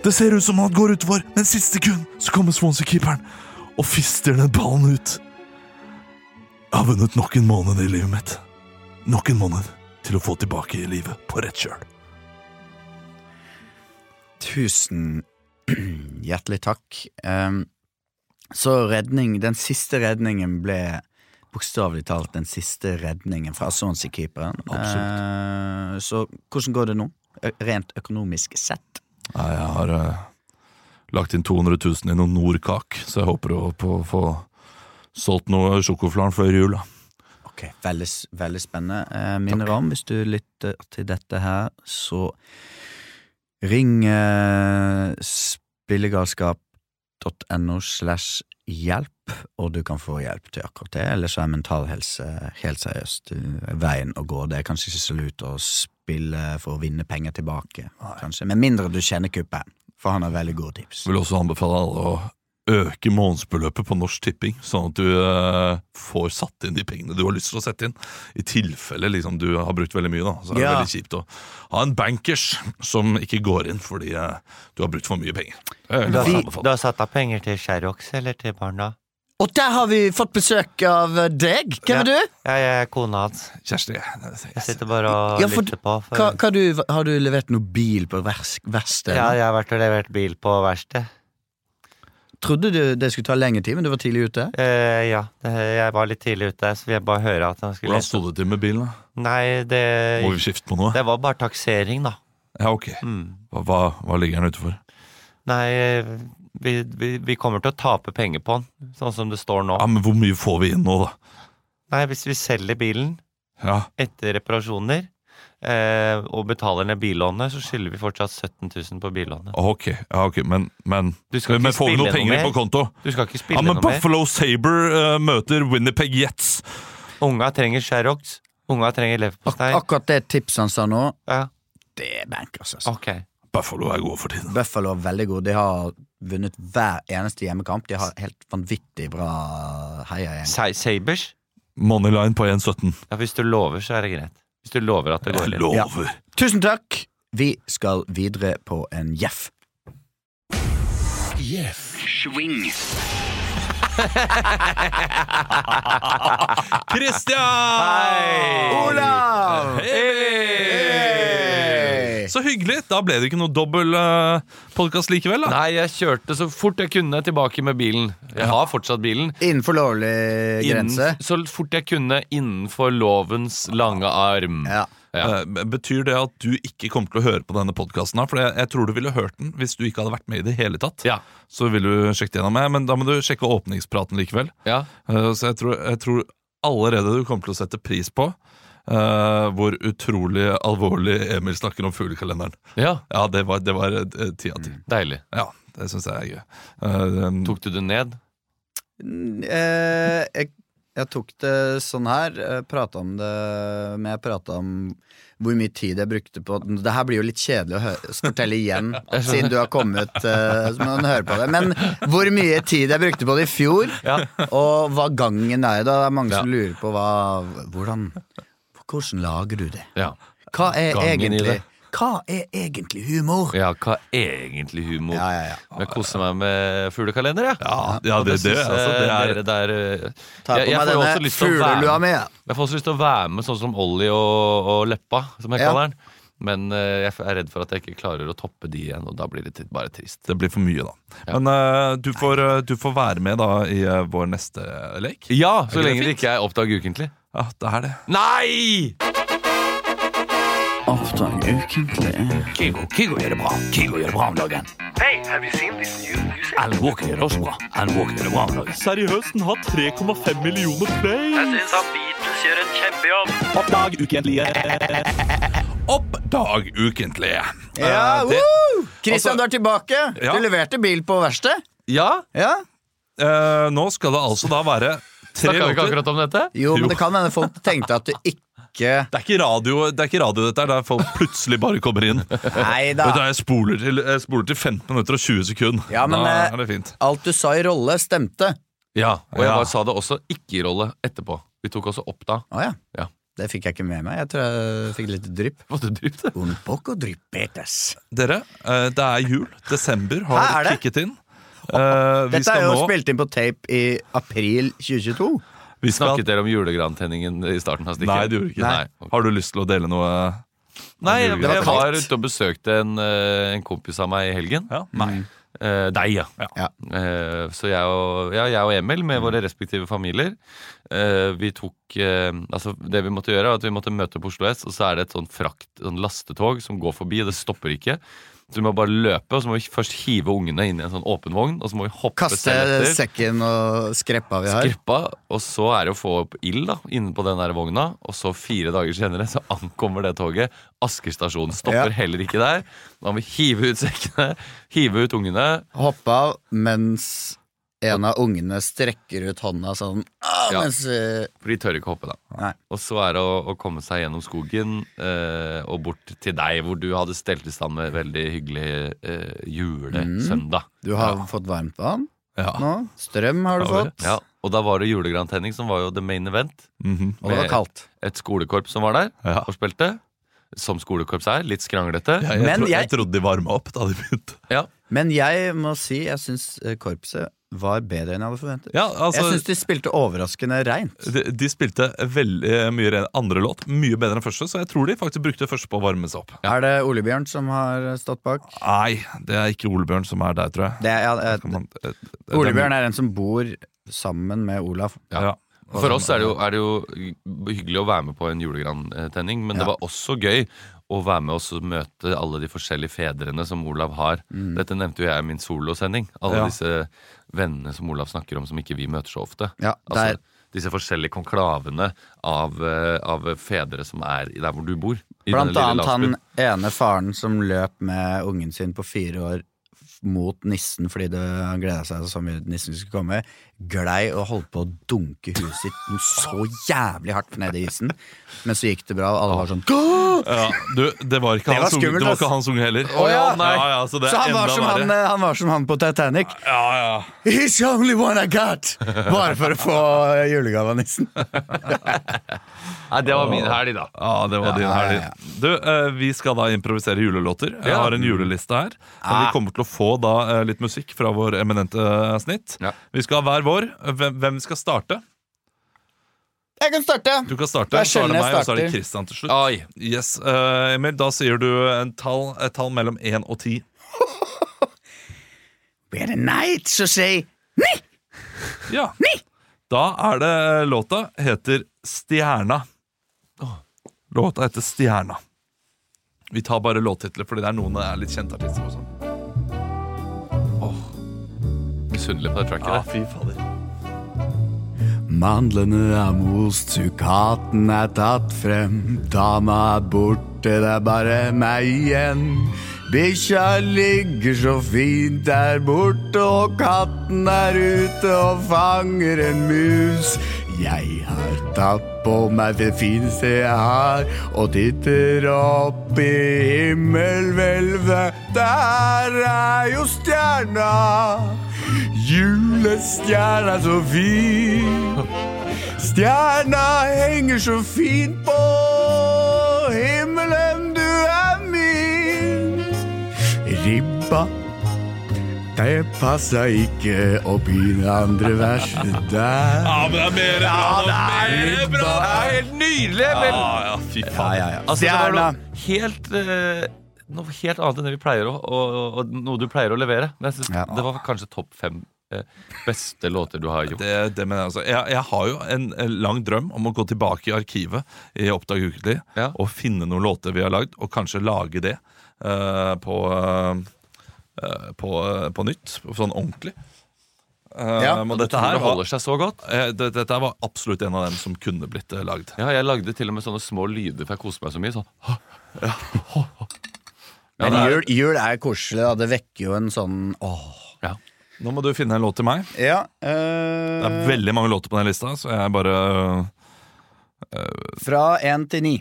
Det ser ut som han går utfor, men siste sekund så kommer Swansea-keeperen og fister den ballen ut. Jeg har vunnet nok en måned i livet mitt. Nok en måned til å få tilbake i livet på rett kjøl. Tusen hjertelig takk. Um, så redning, den siste redningen ble bokstavelig talt den siste redningen fra Swansea-keeperen. Uh, så hvordan går det nå, rent økonomisk sett? Nei, jeg har uh, lagt inn 200 000 i noen Nordkak, så jeg håper å få solgt noe sjokoflan før jul. da. Ok, Veldig, veldig spennende. Eh, minner om, hvis du lytter til dette her, så ring eh, spillegalskap.no slash hjelp, og du kan få hjelp til akkurat det. Eller så er mental helse helt seriøst eh, veien å gå. Det er kanskje ikke så lurt å spille for å vinne penger tilbake, kanskje. Med mindre du kjenner kuppen, for han har veldig gode tips. Vil også anbefale alle å øke månedsbeløpet på Norsk Tipping, sånn at du eh, får satt inn de pengene du har lyst til å sette inn. I tilfelle liksom, du har brukt veldig mye, da, så er det Ja. veldig kjipt å ha en bankers som ikke går inn fordi eh, du har brukt for mye penger. Det Du har, du har satt av penger til Sherrox eller til barna? Og der har vi fått besøk av eh, deg! Hvem er du? Ja, jeg er kona hans. Kjersti, Jeg sitter bare og Ja, for- lytter på. For, Hva, hva du, har du levert noe bil på vers- verksted? ja, jeg har vært og levert bil på verksted. Trodde du det skulle ta lengre tid, men du var tidlig ute? Eh, ja, det, jeg var litt tidlig ute, så vil jeg bare høre at han skulle Hvordan sto det til med bilen? da? Nei, det, Må vi skifte på noe? det var bare taksering, da. Ja, ok. Mm. Hva, hva, hva ligger den ute for? Nei, vi, vi, vi kommer til å tape penger på den, sånn som det står nå. Ja, men Hvor mye får vi inn nå, da? Nei, hvis vi selger bilen Ja, etter reparasjoner eh, og betaler ned billånet, så skylder vi fortsatt 17 000 på billånet. ok, ja, ok, men, men, Du skal men får vi noen noe noe penger på konto? Du skal ikke spille Ja, men noe mer. Buffalo Saber uh, møter Winnipeg Jets. Unga trenger Sherrox. Unga trenger Ak akkurat det tipset han sa nå, Ja. det er bankers, altså. Okay. Buffalo er gode for tiden. Buffalo er veldig gode. De har vunnet hver eneste hjemmekamp. De har helt vanvittig bra heiagjeng. Sa- Sabers? Moneyline på 1,17. Ja, hvis du lover, så er det greit. Hvis du lover at det går litt. Ja. Tusen takk! Vi skal videre på en Jeff. Christian! Olav! Hei! Så hyggelig. Da ble det ikke noe dobbel uh, podkast likevel, da. Nei, jeg kjørte så fort jeg kunne tilbake med bilen. Jeg har fortsatt bilen. Innenfor lovlig grense. Innen, så fort jeg kunne innenfor lovens lange arm. Ja. Ja. Eh, Betyr det at du ikke kommer til å høre på denne podkasten? For jeg, jeg tror du ville hørt den hvis du ikke hadde vært med i det hele tatt. Ja. Så ville du sjekket gjennom meg, men da må du sjekke åpningspraten likevel. Ja. Eh, Så jeg tror, jeg tror allerede du kommer til å sette pris på eh, hvor utrolig alvorlig Emil snakker om fuglekalenderen. ja. Ja, det var, det var ti av ti. Deilig. Ja, det syns jeg er gøy. Uh, um, Tok du det ned? Uh, jeg, jeg tok det sånn her. Prata om det Men jeg prata om hvor mye tid jeg brukte på Det her blir jo litt kjedelig å fortelle igjen, siden du har kommet. Uh, så må man høre på det Men hvor mye tid jeg brukte på det i fjor, Ja. og hva gangen er. Da det er mange Ja. som lurer på hva Hvordan Hvordan lager du det? Ja. Hva er Gangen egentlig. Hva er egentlig humor? ja, hva er egentlig humor? Ja, ja, ja. Jeg koser meg med fuglekalender, jeg. ja, ja, det, det, synes altså, det er det der eh, Ta jeg- på jeg meg får også denne lyst til å være fuglelua med. mi. Jeg får også lyst til å være med sånn som Ollie og, og Leppa, som jeg Ja. kaller den. Men eh, jeg er redd for at jeg ikke klarer å toppe de igjen, og da blir det bare trist. det blir for mye, da. Ja. Men eh, du, får, eh, du får være med da i vår neste lek. Ja, så lenge det ikke er Oppdag ukentlig. Ja, det er det. Nei! Oppdrag ukentlig. Kygo, Kygo gjør det bra. Kygo gjør det bra om dagen. Hey, have you seen this new Alan Walker gjør det også bra. Alan Walker gjør det bra om dagen. Seriøst, den har 3,5 millioner play. Jeg syns han Beatles gjør en kjempejobb. Oppdag ukentlige. Oppdag ukentlige. Ja, uh! Christian, du er tilbake. Ja. Du leverte bil på verksted. Ja, Ja. Uh, nå skal det altså da være tre Snakka vi ikke akkurat om dette? Jo, men Jo. det kan hende folk tenkte at du ikke Det er ikke radio, det er ikke radio dette er, der folk plutselig bare kommer inn. Neida. Vet du, jeg spoler til, jeg spoler til 15 minutter og 20 sekunder. Ja, men, da eh, er det fint. Alt du sa i rolle, stemte. Ja, og jeg Ja. bare sa det også ikke i rolle etterpå. Vi tok også opp da. Ah, ja. Ja. Det fikk jeg ikke med meg. Jeg tror jeg fikk litt drypp. Måtte du det? Un poco dryppetes. Dere, eh, det er jul. Desember har det? kicket inn. Eh, vi Dette er jo nå spilt inn på tape i april 2022. vi skal, Snakket dere om julegrantenningen i starten av stikket? Nei, det gjorde ikke. Nei. Har du lyst til å dele noe? Nei jeg, var jeg var ute og besøkte en, eh, en kompis av meg i helgen. Ja, Nei. Eh, deg, ja. Ja. Eh, så jeg og, ja, jeg og Emil med våre respektive familier eh, Vi tok eh, Altså Det vi måtte gjøre, var at vi måtte møte på Oslo S, og så er det et sånn frakt, sånn lastetog som går forbi, og det stopper ikke. Vi må bare løpe, og så må vi først hive ungene inn i en sånn åpen vogn, og så må vi hoppe Kaste sekken og skreppa vi har. Skreppa, og så er det å få opp ild da, inne på den der vogna. Og så fire dager senere så ankommer det toget. Asker stasjon stopper Ja. heller ikke der. Da må vi hive ut sekkene, hive ut ungene. Hoppe av mens en av ungene strekker ut hånda sånn Ja. mens eh, For de tør ikke hoppe, da. Nei. Og så er det å, å komme seg gjennom skogen eh, og bort til deg, hvor du hadde stelt i stand med veldig hyggelig eh, julesøndag. Du har fått varmt vann Ja. nå. Strøm har du fått. Ja, og da var det julegrantenning som var jo the main event. Mhm. Og det var kaldt. Et skolekorps som var der Ja. og spilte. Som skolekorps er. Litt skranglete. Jeg, jeg, Men tro, jeg- jeg trodde de varma opp da de begynte. Ja. Men jeg må si jeg syns eh, korpset var bedre enn jeg hadde forventet. Ja, altså, jeg syns de spilte overraskende reint. de, de spilte veldig mye re- andre låt, mye bedre enn første, så jeg tror de faktisk brukte første på å varme seg opp. Er det Ole Bjørn som har stått bak? Nei, det er ikke Ole Bjørn som er der, tror jeg. Det er, ja, det, man- eh, det- Ole Bjørn er en som bor sammen med Olaf. Ja. For oss er det, jo, er det jo hyggelig å være med på en julegrantenning, men det var også gøy å være med oss og møte alle de forskjellige fedrene som Olav har. Dette nevnte jo jeg i min solosending. Alle Ja. disse vennene som Olav snakker om som ikke vi møter så ofte. Ja, Altså, disse forskjellige konklavene av, eh, av fedre som er der hvor du bor. Blant annet han ene faren som løp med ungen sin på fire år mot nissen fordi det, gleda seg så mye nissen skulle komme, glei og holdt på å dunke huet sitt noe så jævlig hardt ned i isen. Men så gikk det bra, og alle var sånn! Ja, du, det var ikke var hans unge, skummelt, det var ikke hans unge heller. Oh, ja. ja, ja, så det Så han var, som han, eh, han var som han på Titanic. Ja, ja. He's the only one I got! Bare for å få julegave av nissen. Nei, det var min helg, da. Ja, det var din helg. Du, eh, vi skal da improvisere julelåter. Jeg har en juleliste her. Vi kommer til å få da eh, litt musikk fra vår eminente eh, snitt. Vi skal ha hver vår. Hvem, skal starte? Jeg kan starte! Du kan starte. Det er Så er det sjelden jeg meg, og så er det. Christian til slutt. Oi. Yes, uh, Emil, da sier du en tall, et tall mellom 1 og 10. Blir det night, så sier ni! Ja. Da er det låta heter Stjerna. Låta heter Stjerna. Vi tar bare låttitler, fordi det er noen er litt kjente artister. og Misunnelig på det tracket Ja, fy fader. Mandlene er most, sukaten er tatt frem. Dama er borte, det er bare meg igjen. Bikkja ligger så fint der borte, og katten er ute og fanger en mus. Jeg har tatt på meg det fineste jeg har, og titter opp i himmelhvelvet. Der er jo stjerna, julestjerna så fin. Stjerna henger så fint på himmelen, du er min. Ribba, det passa ikke oppi det andre verset der. Ja, men det er mer bra! det er bra! Det er helt nydelig! Ja, ja, fy faen. ja, ja. altså, det var Stjerna. helt, eh, noe helt annet enn det vi pleier å og, og noe du pleier å levere. Men jeg synes Ja. Det var kanskje topp fem eh, beste låter du har gjort. Det, det mener jeg, altså. jeg, jeg har jo en, en lang drøm om å gå tilbake i arkivet i Oppdag ukentlig Ja. og finne noen låter vi har lagd, og kanskje lage det uh, på, uh, på, uh, på nytt. Sånn ordentlig. Ja, men Og dette her det holder seg så godt? Dette det, dette var absolutt en av dem som kunne blitt lagd. Ja, jeg lagde til og med sånne små lyder, for jeg koste meg så mye. Sånn. Ja, Men det er- jul, jul er koselig, da. Det vekker jo en sånn åh. Nå må du finne en låt til meg. Ja, Det er eh, veldig mange låter på den lista, så jeg er bare øh, Fra én til ni.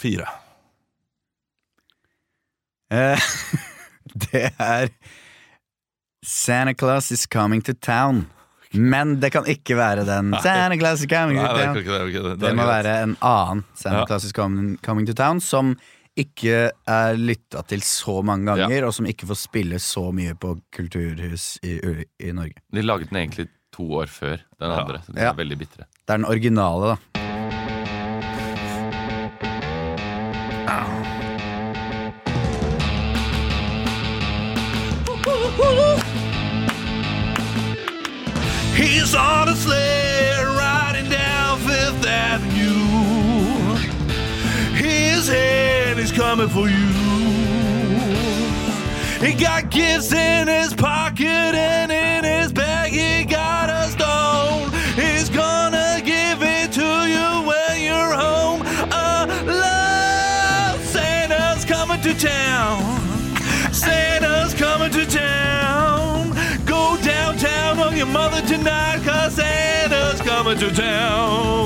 fire. Eh, det er Santa Claus is coming to town. Men det kan ikke være den. Santa Claus is coming Nei, to det, er town. ikke- det, er ikke det. Det må være en annen Santa Ja. Claus is coming, coming to town, som ikke er lytta til så mange ganger, og som ikke får spille så mye på kulturhus i, i Norge. De laget den egentlig to år før den Ja. andre. Så de Ja. er veldig bitre. Det er den originale, da. Head is coming for you. He got gifts in his pocket and in his bag he got a stone. He's gonna give it to you when you're home alone. Santa's coming to town. Santa's coming to town. Go downtown on your mother tonight, cause Santa's coming to town.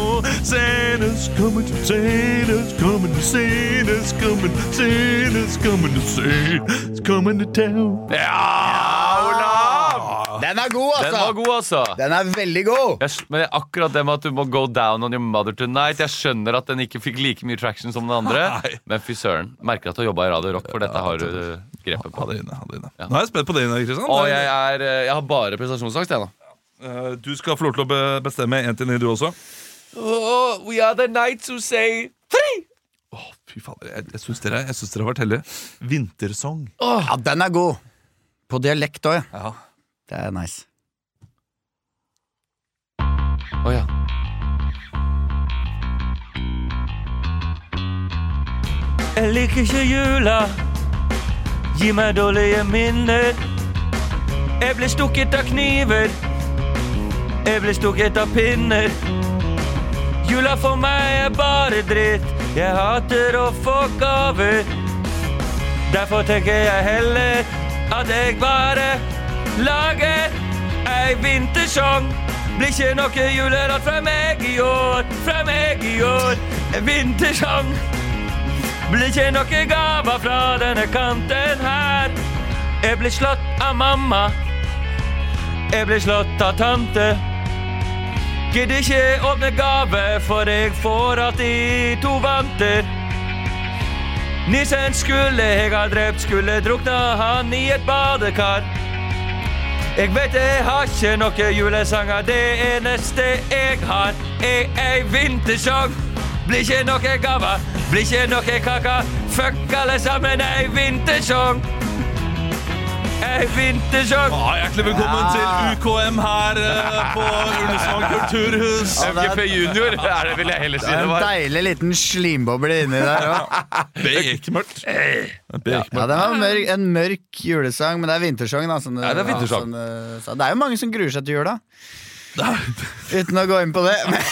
Coming to Santa's coming to Santa's coming Santa's coming to Santa's coming to town. Ja, Olav! Den er god, Den var god, altså. Den er veldig god! Jeg, men det er akkurat det med at du må go down on your mother tonight Jeg skjønner at den ikke fikk like mye traction som den andre. Nei. Men fy søren. Merker at du har jobba i Radio Rock, for dette har du grepet grepet Ha på. det inne. Ha det inne. Nå er jeg spent på det, Kristian. Og jeg, er, uh, jeg har bare prestasjonsangst, jeg, nå. Eh, Du skal få lov til å bestemme én til ni, du også. Oh, we are the knights who say three. Åh, fy fader, Jeg, jeg syns dere, jeg syns dere har vært heldige. Vintersong. Ja, den er god. På dialekt òg, ja. Ja. Det er nice. Å ja. Jeg liker ikke jula. Gi meg dårlige minner. Jeg ble stukket av kniver. Jeg ble stukket av pinner. Jula for meg er bare dritt. Jeg hater å få gaver. Derfor tenker jeg heller at jeg bare lager ei vintersang. Blir ikke noe julerat fra meg i år, fra meg i år. En vintersang. Blir ikke noe gaver fra denne kanten her. Jeg blir slått av mamma. Jeg blir slått av tante. Gidder ikke åpne gave, for jeg får alltid to vanter. Nissen skulle jeg ha drept, skulle drukna han i et badekar. Jeg vet jeg har ikke noen julesanger, det eneste jeg har, er ei vintersang. Blir ikke noe gave, blir ikke noe kake. Fuck alle sammen, ei vintersang. Ei vintersang. Ah, hjertelig velkommen Ja. til UKM her eh, på Ullensvang kulturhus. Ja, det er- MGP Junior er det vil jeg heller si Det en var. deilig liten slimboble inni der òg. Bekmørkt. Bekmørkt. Ja, det var mørk, en mørk julesang, men det er vintersang. Da, som du- Ja, det er vintersang. som du sa. det er jo mange som gruer seg til jula. Uten å gå inn på det. Men,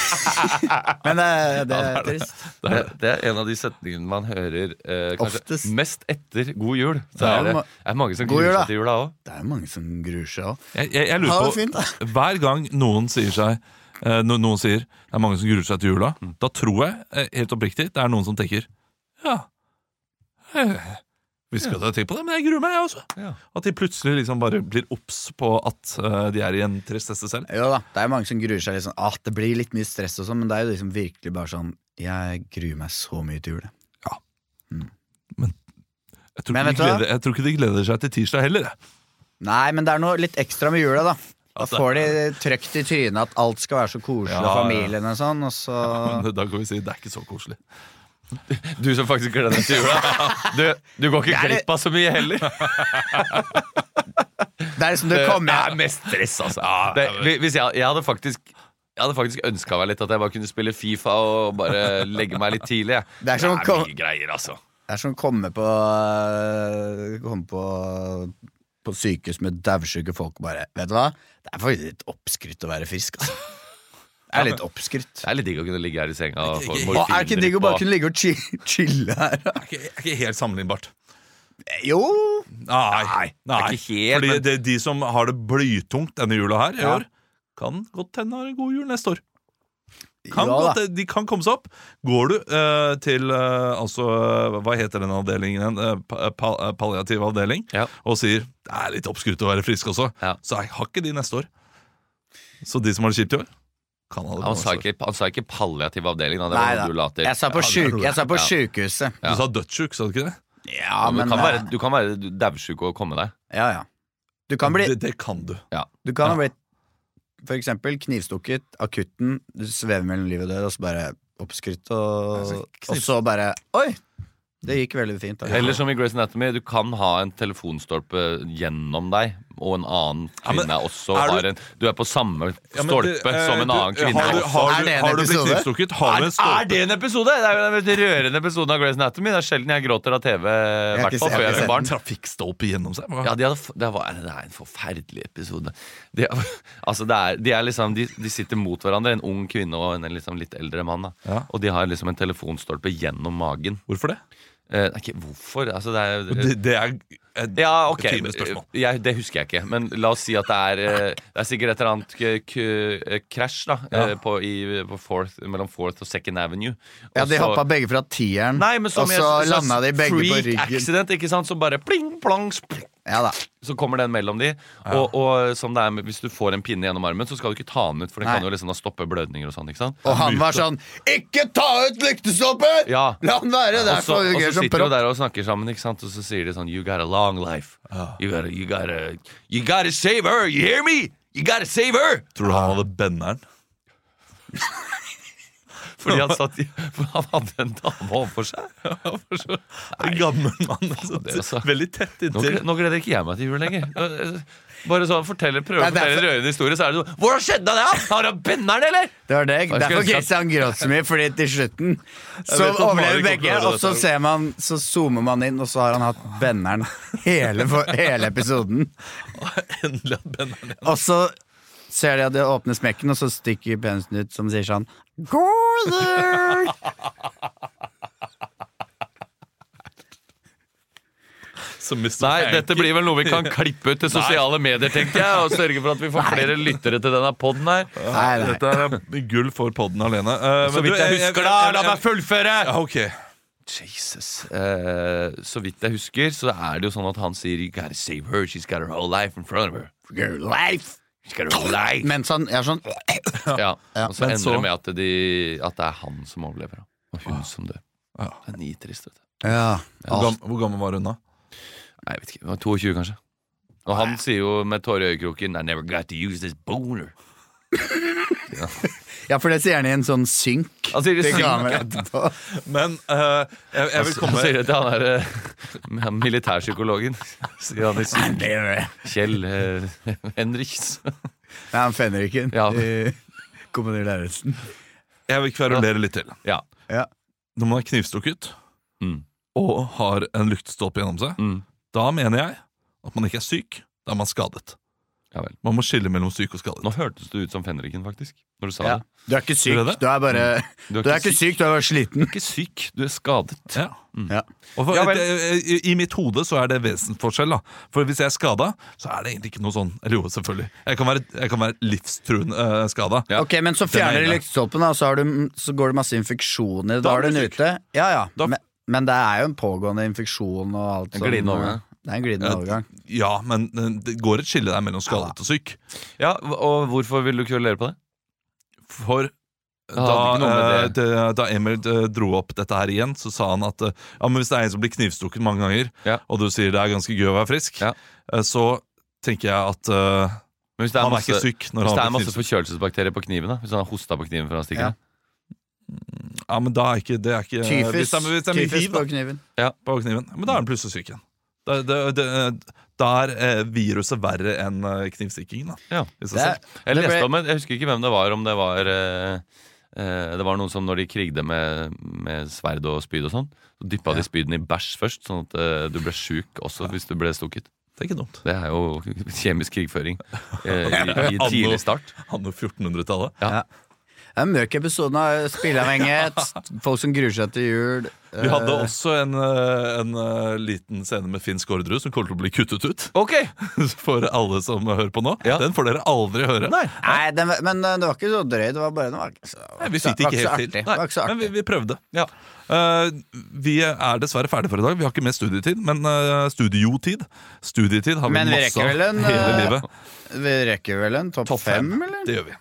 men det, det er trist. Det, det er en av de setningene man hører eh, kanskje Oftest. mest etter god jul. Så er det er mange som gruer seg til jula òg. Det er mange som gruer seg òg. Jeg, jeg, jeg lurer på fint. Hver gang noen sier seg eh, no, Noen sier det er mange som gruer seg til jula, Mm. da tror jeg, eh, helt oppriktig, det er noen som tenker Ja, eh, visste ikke at jeg tenkte på det, men jeg gruer meg, jeg også. Ja. At de plutselig liksom bare blir obs på at uh, de er i en tristesse selv. Jo da, det er mange som gruer seg litt sånn at Det blir litt mye stress og sånn, men det er jo liksom virkelig bare sånn Jeg gruer meg så mye til jul. Jeg tror, Men ikke de gleder, jeg tror ikke de gleder seg til tirsdag heller. jeg. Nei, men det er noe litt ekstra med jula, da. Da får de trøkt i trynet at alt skal være så koselig, Ja, og ja. familien og sånn, og så Men da kan vi si det er ikke så koselig. Du som faktisk gleder deg til jula. Du, du går ikke Det glipp av så mye heller. Det er liksom det Det kommer er mest stress, altså. Det, hvis jeg, jeg hadde faktisk jeg hadde faktisk ønska meg litt at jeg bare kunne spille Fifa og bare legge meg litt tidlig. jeg. Det er sånn det kom- mye greier, altså. Det er som å komme på øh, Komme på På sykehus med daudsjuke folk og bare Vet du hva? Det er faktisk litt oppskrytt å være frisk, altså. Det er litt oppskrytt. Det er litt digg å kunne ligge her i senga og få Ikke- Og er det ikke digg å bare kunne ligge og chi- chille her? da? Det er ikke, er ikke helt sammenlignbart. Jo! Nei, det er ikke helt, Fordi men- det, de som har det blytungt denne jula her i Ja. år, kan godt hende har en god jul neste år. Kan Ja, godt, de kan komme seg opp. Går du eh, til eh, altså, Hva heter den avdelingen? Uh, pa, pa, palliativ avdeling. Ja. Og sier det er litt oppskrytt å være frisk også, Ja. så jeg har ikke de neste år. Så de som har det kjipt i år, kan ha det Han sa ikke, han sa ikke palliativ avdeling, da. Det Nei var da. du la til. Jeg sa på, syk, jeg sa på Ja. sjukehuset. Du sa dødssjuk, sa du ikke det? Ja, Men men du kan være, du kan være daudsjuk og komme deg. Ja, ja. Du kan bli Det, det kan du. Du kan ha blitt for eksempel knivstukket, akutten, du svever mellom liv og død, og så bare oppskrytt, og, og så bare Oi! Det gikk veldig fint. Da. Eller som i Grace Anatomy, du kan ha en telefonstolpe gjennom deg, og en annen Ja, men kvinne også er du- har en Du er på samme Ja, stolpe du, eh, som en annen kvinne. Har du, har du, det en har du blitt episode? knivstukket? En Er, er det en episode? Det er jo den rørende episoden av Grace Anatomy. Det er sjelden jeg gråter av TV, i har hvert ikke fall sett- før jeg har ikke er barn. Trafikkstolpe gjennom seg? Ja, de hadde, det, var, det er en forferdelig episode. De, altså det er, de, er liksom, de, de sitter mot hverandre, en ung kvinne og en liksom litt eldre mann. Da. Ja. Og de har liksom en telefonstolpe gjennom magen. Hvorfor det? Eh, ikke hvorfor. Altså det er, Det, det er ja, ok. Jeg, det husker jeg ikke. Men la oss si at det er eh, Det er sikkert et eller annet eh, krasj da Ja. eh, på, i, på fourth, mellom Fourth og Second Avenue. Ja, de hoppa begge fra tieren, Nei, men som og så landa de begge på freak ryggen. accident, ikke sant? Så bare pling, plong, spl- Ja da. så kommer den mellom de. Og, og som det er med, hvis du får en pinne gjennom armen, så skal du ikke ta den ut, for den Nei. kan jo liksom da stoppe blødninger og sånn. ikke sant? Og han var sånn Ikke ta ut lyktestolpen! Ja. La han være! Det Og er så, for og så som sitter de propp. der og snakker sammen, ikke sant? og så sier de sånn You got a long life. You gotta, you gotta, you gotta save her! You hear me? You gotta save her! Tror du han hadde benneren? Fordi han, satt i, for han hadde en dame overfor seg. En gammel mann. så det er Veldig tett Nå, inntil. nå gleder ikke jeg meg til jul lenger. Bare sånn, fortell, Prøve å Det er fortelle en derfor- rørende historie, så er det sånn Hvordan skjedde det? da? Har han benneren, eller? Det var det. skulle Derfor ønske at- Christian gråt så mye, fordi til slutten så vet at Mari overlever kommer til å begge, høre og så dette. ser man Så zoomer man inn, og så har han hatt benneren hele, for, hele episoden. Endelig at igjen. Og så ser de at det åpner smekken, og så stikker penisen ut som sier sånn God Som Nei, dette blir vel noe vi kan klippe ut til sosiale medier, tenker jeg. Og sørge for at vi får flere lyttere til denne poden her. Nei, nei. Dette er gull for podden alene. Uh, Så vidt jeg husker, da! La meg fullføre! Ja, ok. Jesus. Uh, så vidt jeg husker, så er det jo sånn at han sier You gotta save her, she's got her whole life in front of her. Your life. She's du Nei! Mens han er sånn Ja. Og så Men ender så- det med at, de, at det er han som overlever, da. og hun som dør. Ja. Det er nitrist, vet du. Ja. Hvor, gam, hvor gammel var hun da? Nei, jeg vet ikke, det var 22 kanskje. Og han sier jo med tårer i øyekroken I never got to use this boner. ja, for det sier han i en sånn synk. Han sier det synk, ja. Men uh, jeg, jeg vil Han sier det til han der uh, militærpsykologen. Sier han i synk. Kjell uh, Henriks. Nei, han fenriken Ja. i Kompani Lauritzen. Jeg vil kverulere litt til. Ja. Ja. Når man er knivstukket Mm. og har en luktstolpe gjennom seg, Mm. da mener jeg at man ikke er syk, da er man skadet. Ja vel. Man må skille mellom syk og skadet. Nå hørtes du ut som fenriken, faktisk. Når du sa Ja. det. Du er ikke syk, Gjør det? du er bare Du Du er ikke syk, du er bare sliten. Du er ikke syk, du er skadet. Ja. Ja. Og for, Ja vel. det- i, I mitt hode så er det vesensforskjell. da For hvis jeg er skada, så er det egentlig ikke noe sånn Eller jo, selvfølgelig. Jeg kan være, jeg kan være livstruende uh, skada. Ja. Ok, Men så Den fjerner du de inne. lyktestolpen, da, så, har du, så går det masse infeksjoner. Da, Da har du den syk. ute. Ja, ja. Da- Men, men det er jo en pågående infeksjon og alt En glidende overgang. Det er en glidende overgang. Ja, men det går et skille der mellom skadet og syk. Ja, Og hvorfor vil du kverulere på det? For da, eh, det- da Emil eh, dro opp dette her igjen, så sa han at eh, ja, men hvis det er en som blir knivstukket mange ganger, Ja. og du sier det er ganske gøy å være frisk, Ja. så tenker jeg at Men hvis det er han er ikke syk når hvis han det er masse forkjølelsesbakterier på kniven, da Hvis han har hosta på kniven før han stikker Ja. Ja, men da er ikke det er ikke, Tyfus, Hvis det er, hvis det er tyfus hiv på kniven. Ja. på kniven, men da er han plutselig syk igjen. Da, det, det, da er eh, viruset verre enn eh, knivstikkingen. Da, Ja. Det. Jeg leste om jeg husker ikke hvem det var, om det var eh, Det var noen som når de krigde med, med sverd og spyd og sånn, så dyppa de spydene i bæsj først, sånn at du ble sjuk også hvis du ble stukket. Det er ikke dumt. Det er jo kjemisk krigføring eh, i, i tidlig start. Anno 1400-tallet. Det er en mørk episode av spilleavhengighet. Folk som gruer seg til jul. Vi hadde Eh, også en, eh, en eh, liten scene med Finn Skårderud som kommer til å bli kuttet ut. Ok! For alle som hører på nå. Ja. Den får dere aldri høre. Nei. Nei, den, men det var ikke så drøy. Det var bare den var ikke så, Nei, vi fikk det ikke helt artig. til. Nei, ikke så Men vi, vi prøvde. Ja. Uh, vi er dessverre ferdige for i dag. Vi har ikke mer studietid, men uh, studiotid. Studietid har vi Men vi masse av hele livet. Vi rekker vel en topp top fem, fem, eller? Det gjør vi.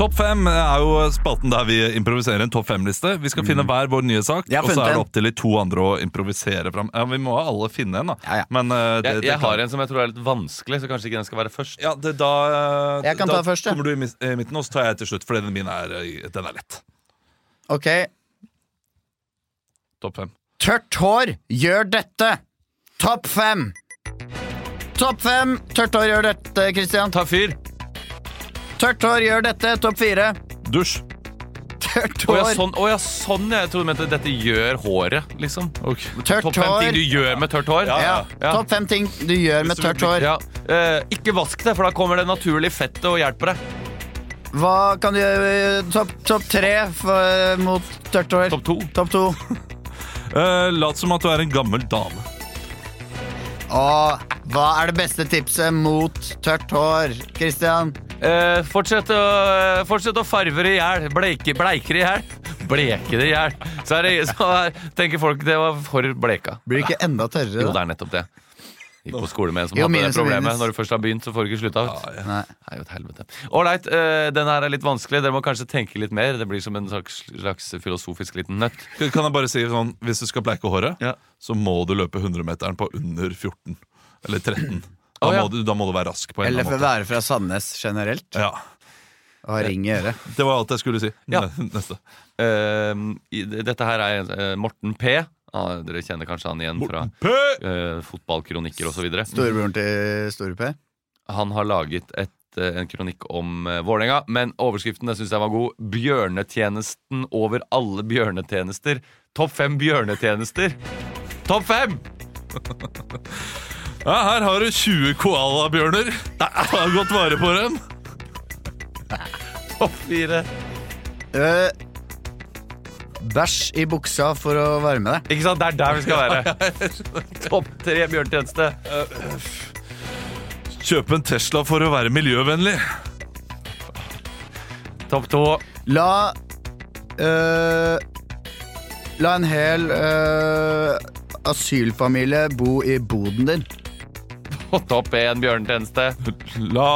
Topp fem er jo spalten der vi improviserer en topp fem-liste. Vi skal finne hver vår nye sak, Mm. Og så er det opp til de to andre å improvisere fram. Ja, Vi må alle finne en, da. Ja, ja. Men uh, det, Jeg, jeg har en som jeg tror er litt vanskelig, så kanskje ikke den skal være først. Ja, det, da Jeg kan da ta først, ja. kommer du i midten, og så tar jeg til slutt, for den min er, eh, den er lett. Ok, Topp fem. Tørt hår gjør dette. Topp fem. Topp fem. Tørt hår gjør dette, Christian. Ta fyr! Tørt hår gjør dette. Topp fire. Dusj. Tørt Å ja, hår. sånn, å ja, sånn ja. Jeg trodde du mente dette gjør håret, liksom. Tørt Topp fem hår. ting du gjør med tørt hår. Ja. Topp fem ting du gjør med tørt hår. Ja. Eh, ikke vask det, for da kommer det naturlig fettet og hjelper deg. Hva kan du gjøre Topp topp tre for, mot tørt hår? Topp to. Topp to. Eh, lat som at du er en gammel dame. Og hva er det beste tipset mot tørt hår, Christian? Eh, fortsett, å, uh, fortsett å farve det i hjel. Bleike, bleiker i hjel. Bleke det i hjel. Så, er det, så er, tenker folk det var for bleka. Blir det ikke enda tørrere? Jo, det er nettopp det. Gikk på skole med en som Jo, hadde det problemet. minus. Når du først har begynt, så får du ikke slutta ut. Nei. Det er jo et helvete. Ålreit, uh, den her er litt vanskelig. Dere må kanskje tenke litt mer. Det blir som en slags, slags filosofisk liten nøtt. Kan jeg bare si sånn, Hvis du skal bleike håret, Ja. så må du løpe 100-meteren på under 14. Eller 13. Da, oh, ja. må, du, da må du være rask på en Eller for å måte. være fra Sandnes generelt Ja, og ringe ring i øret. Det var alt jeg skulle si. Ja. Neste. Uh, dette her er eh, Morten P. Ah, dere kjenner kanskje han igjen fra uh, fotballkronikker osv. Storebroren til Store P. Han har laget et uh, en kronikk om uh, Vålerenga. Men overskriften syns jeg var god. 'Bjørnetjenesten over alle bjørnetjenester'. Topp fem bjørnetjenester. Topp fem! Ja, her har du 20 koalabjørner. Ta godt vare på dem. Topp fire. Eh, Bæsj i buksa for å være med deg. Ikke sant? Det er der vi skal være. Topp tre bjørntjeneste. Kjøpe en Tesla for å være miljøvennlig. Topp to. La eh, La en hel eh, asylfamilie bo i boden din. Topp én bjørnetjeneste. La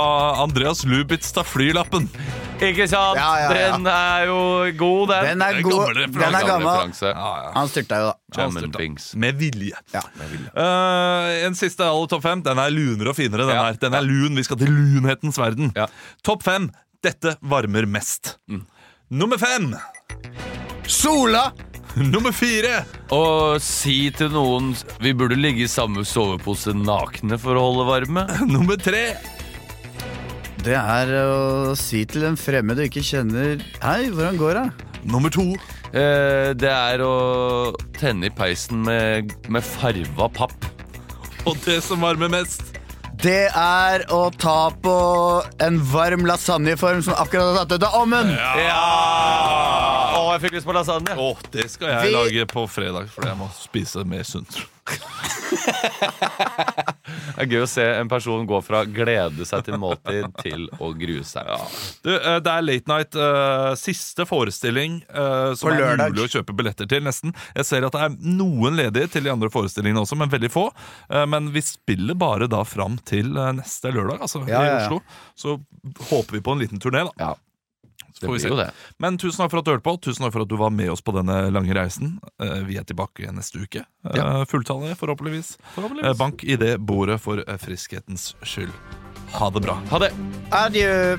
Andreas Lubitz ta flylappen. Ikke sant? Ja, ja, ja. Den er jo god, den. Den er Det er god. gammel. Den er gammel. Han styrta jo, da. German Bings. Med vilje. Ja. Uh, en siste alle topp fem. Den er lunere og finere. Den, Ja. her. den er lun. Vi skal til lunhetens verden. Ja. Topp fem. Dette varmer mest. Nummer fem. Sola! Nummer fire. Å si til noen vi burde ligge i samme sovepose nakne for å holde varme. Nummer tre. Det er å si til en fremmed du ikke kjenner Hei, hvordan går det? Nummer to. Eh, det er å tenne i peisen med, med farva papp. Og det som varmer mest. Det er å ta på en varm lasagneform som akkurat har tatt ut av ovnen. Ja! Å, jeg fikk lyst på lasagne. Å, det skal jeg Vi- lage på fredag, for jeg må spise mer sunt. Det er gøy å se en person gå fra glede seg til måltid til å grue seg. Du, eh, det er Late Night eh, siste forestilling eh, som På er lørdag. mulig å kjøpe billetter til. nesten Jeg ser at det er noen ledige til de andre forestillingene også, men veldig få. Eh, men vi spiller bare da fram til eh, neste lørdag, altså, Ja, i ja, ja. Oslo. Så håper vi på en liten turné, da. Ja. Det blir jo det. Men tusen takk for at du hørte på. Tusen takk for at du var med oss på denne lange reisen. Eh, Vi er tilbake neste uke. Ja. Fulltallet, forhåpentligvis. forhåpentligvis. Bank i det bordet for eh, friskhetens skyld. Ha det bra. Ha det. Adjø.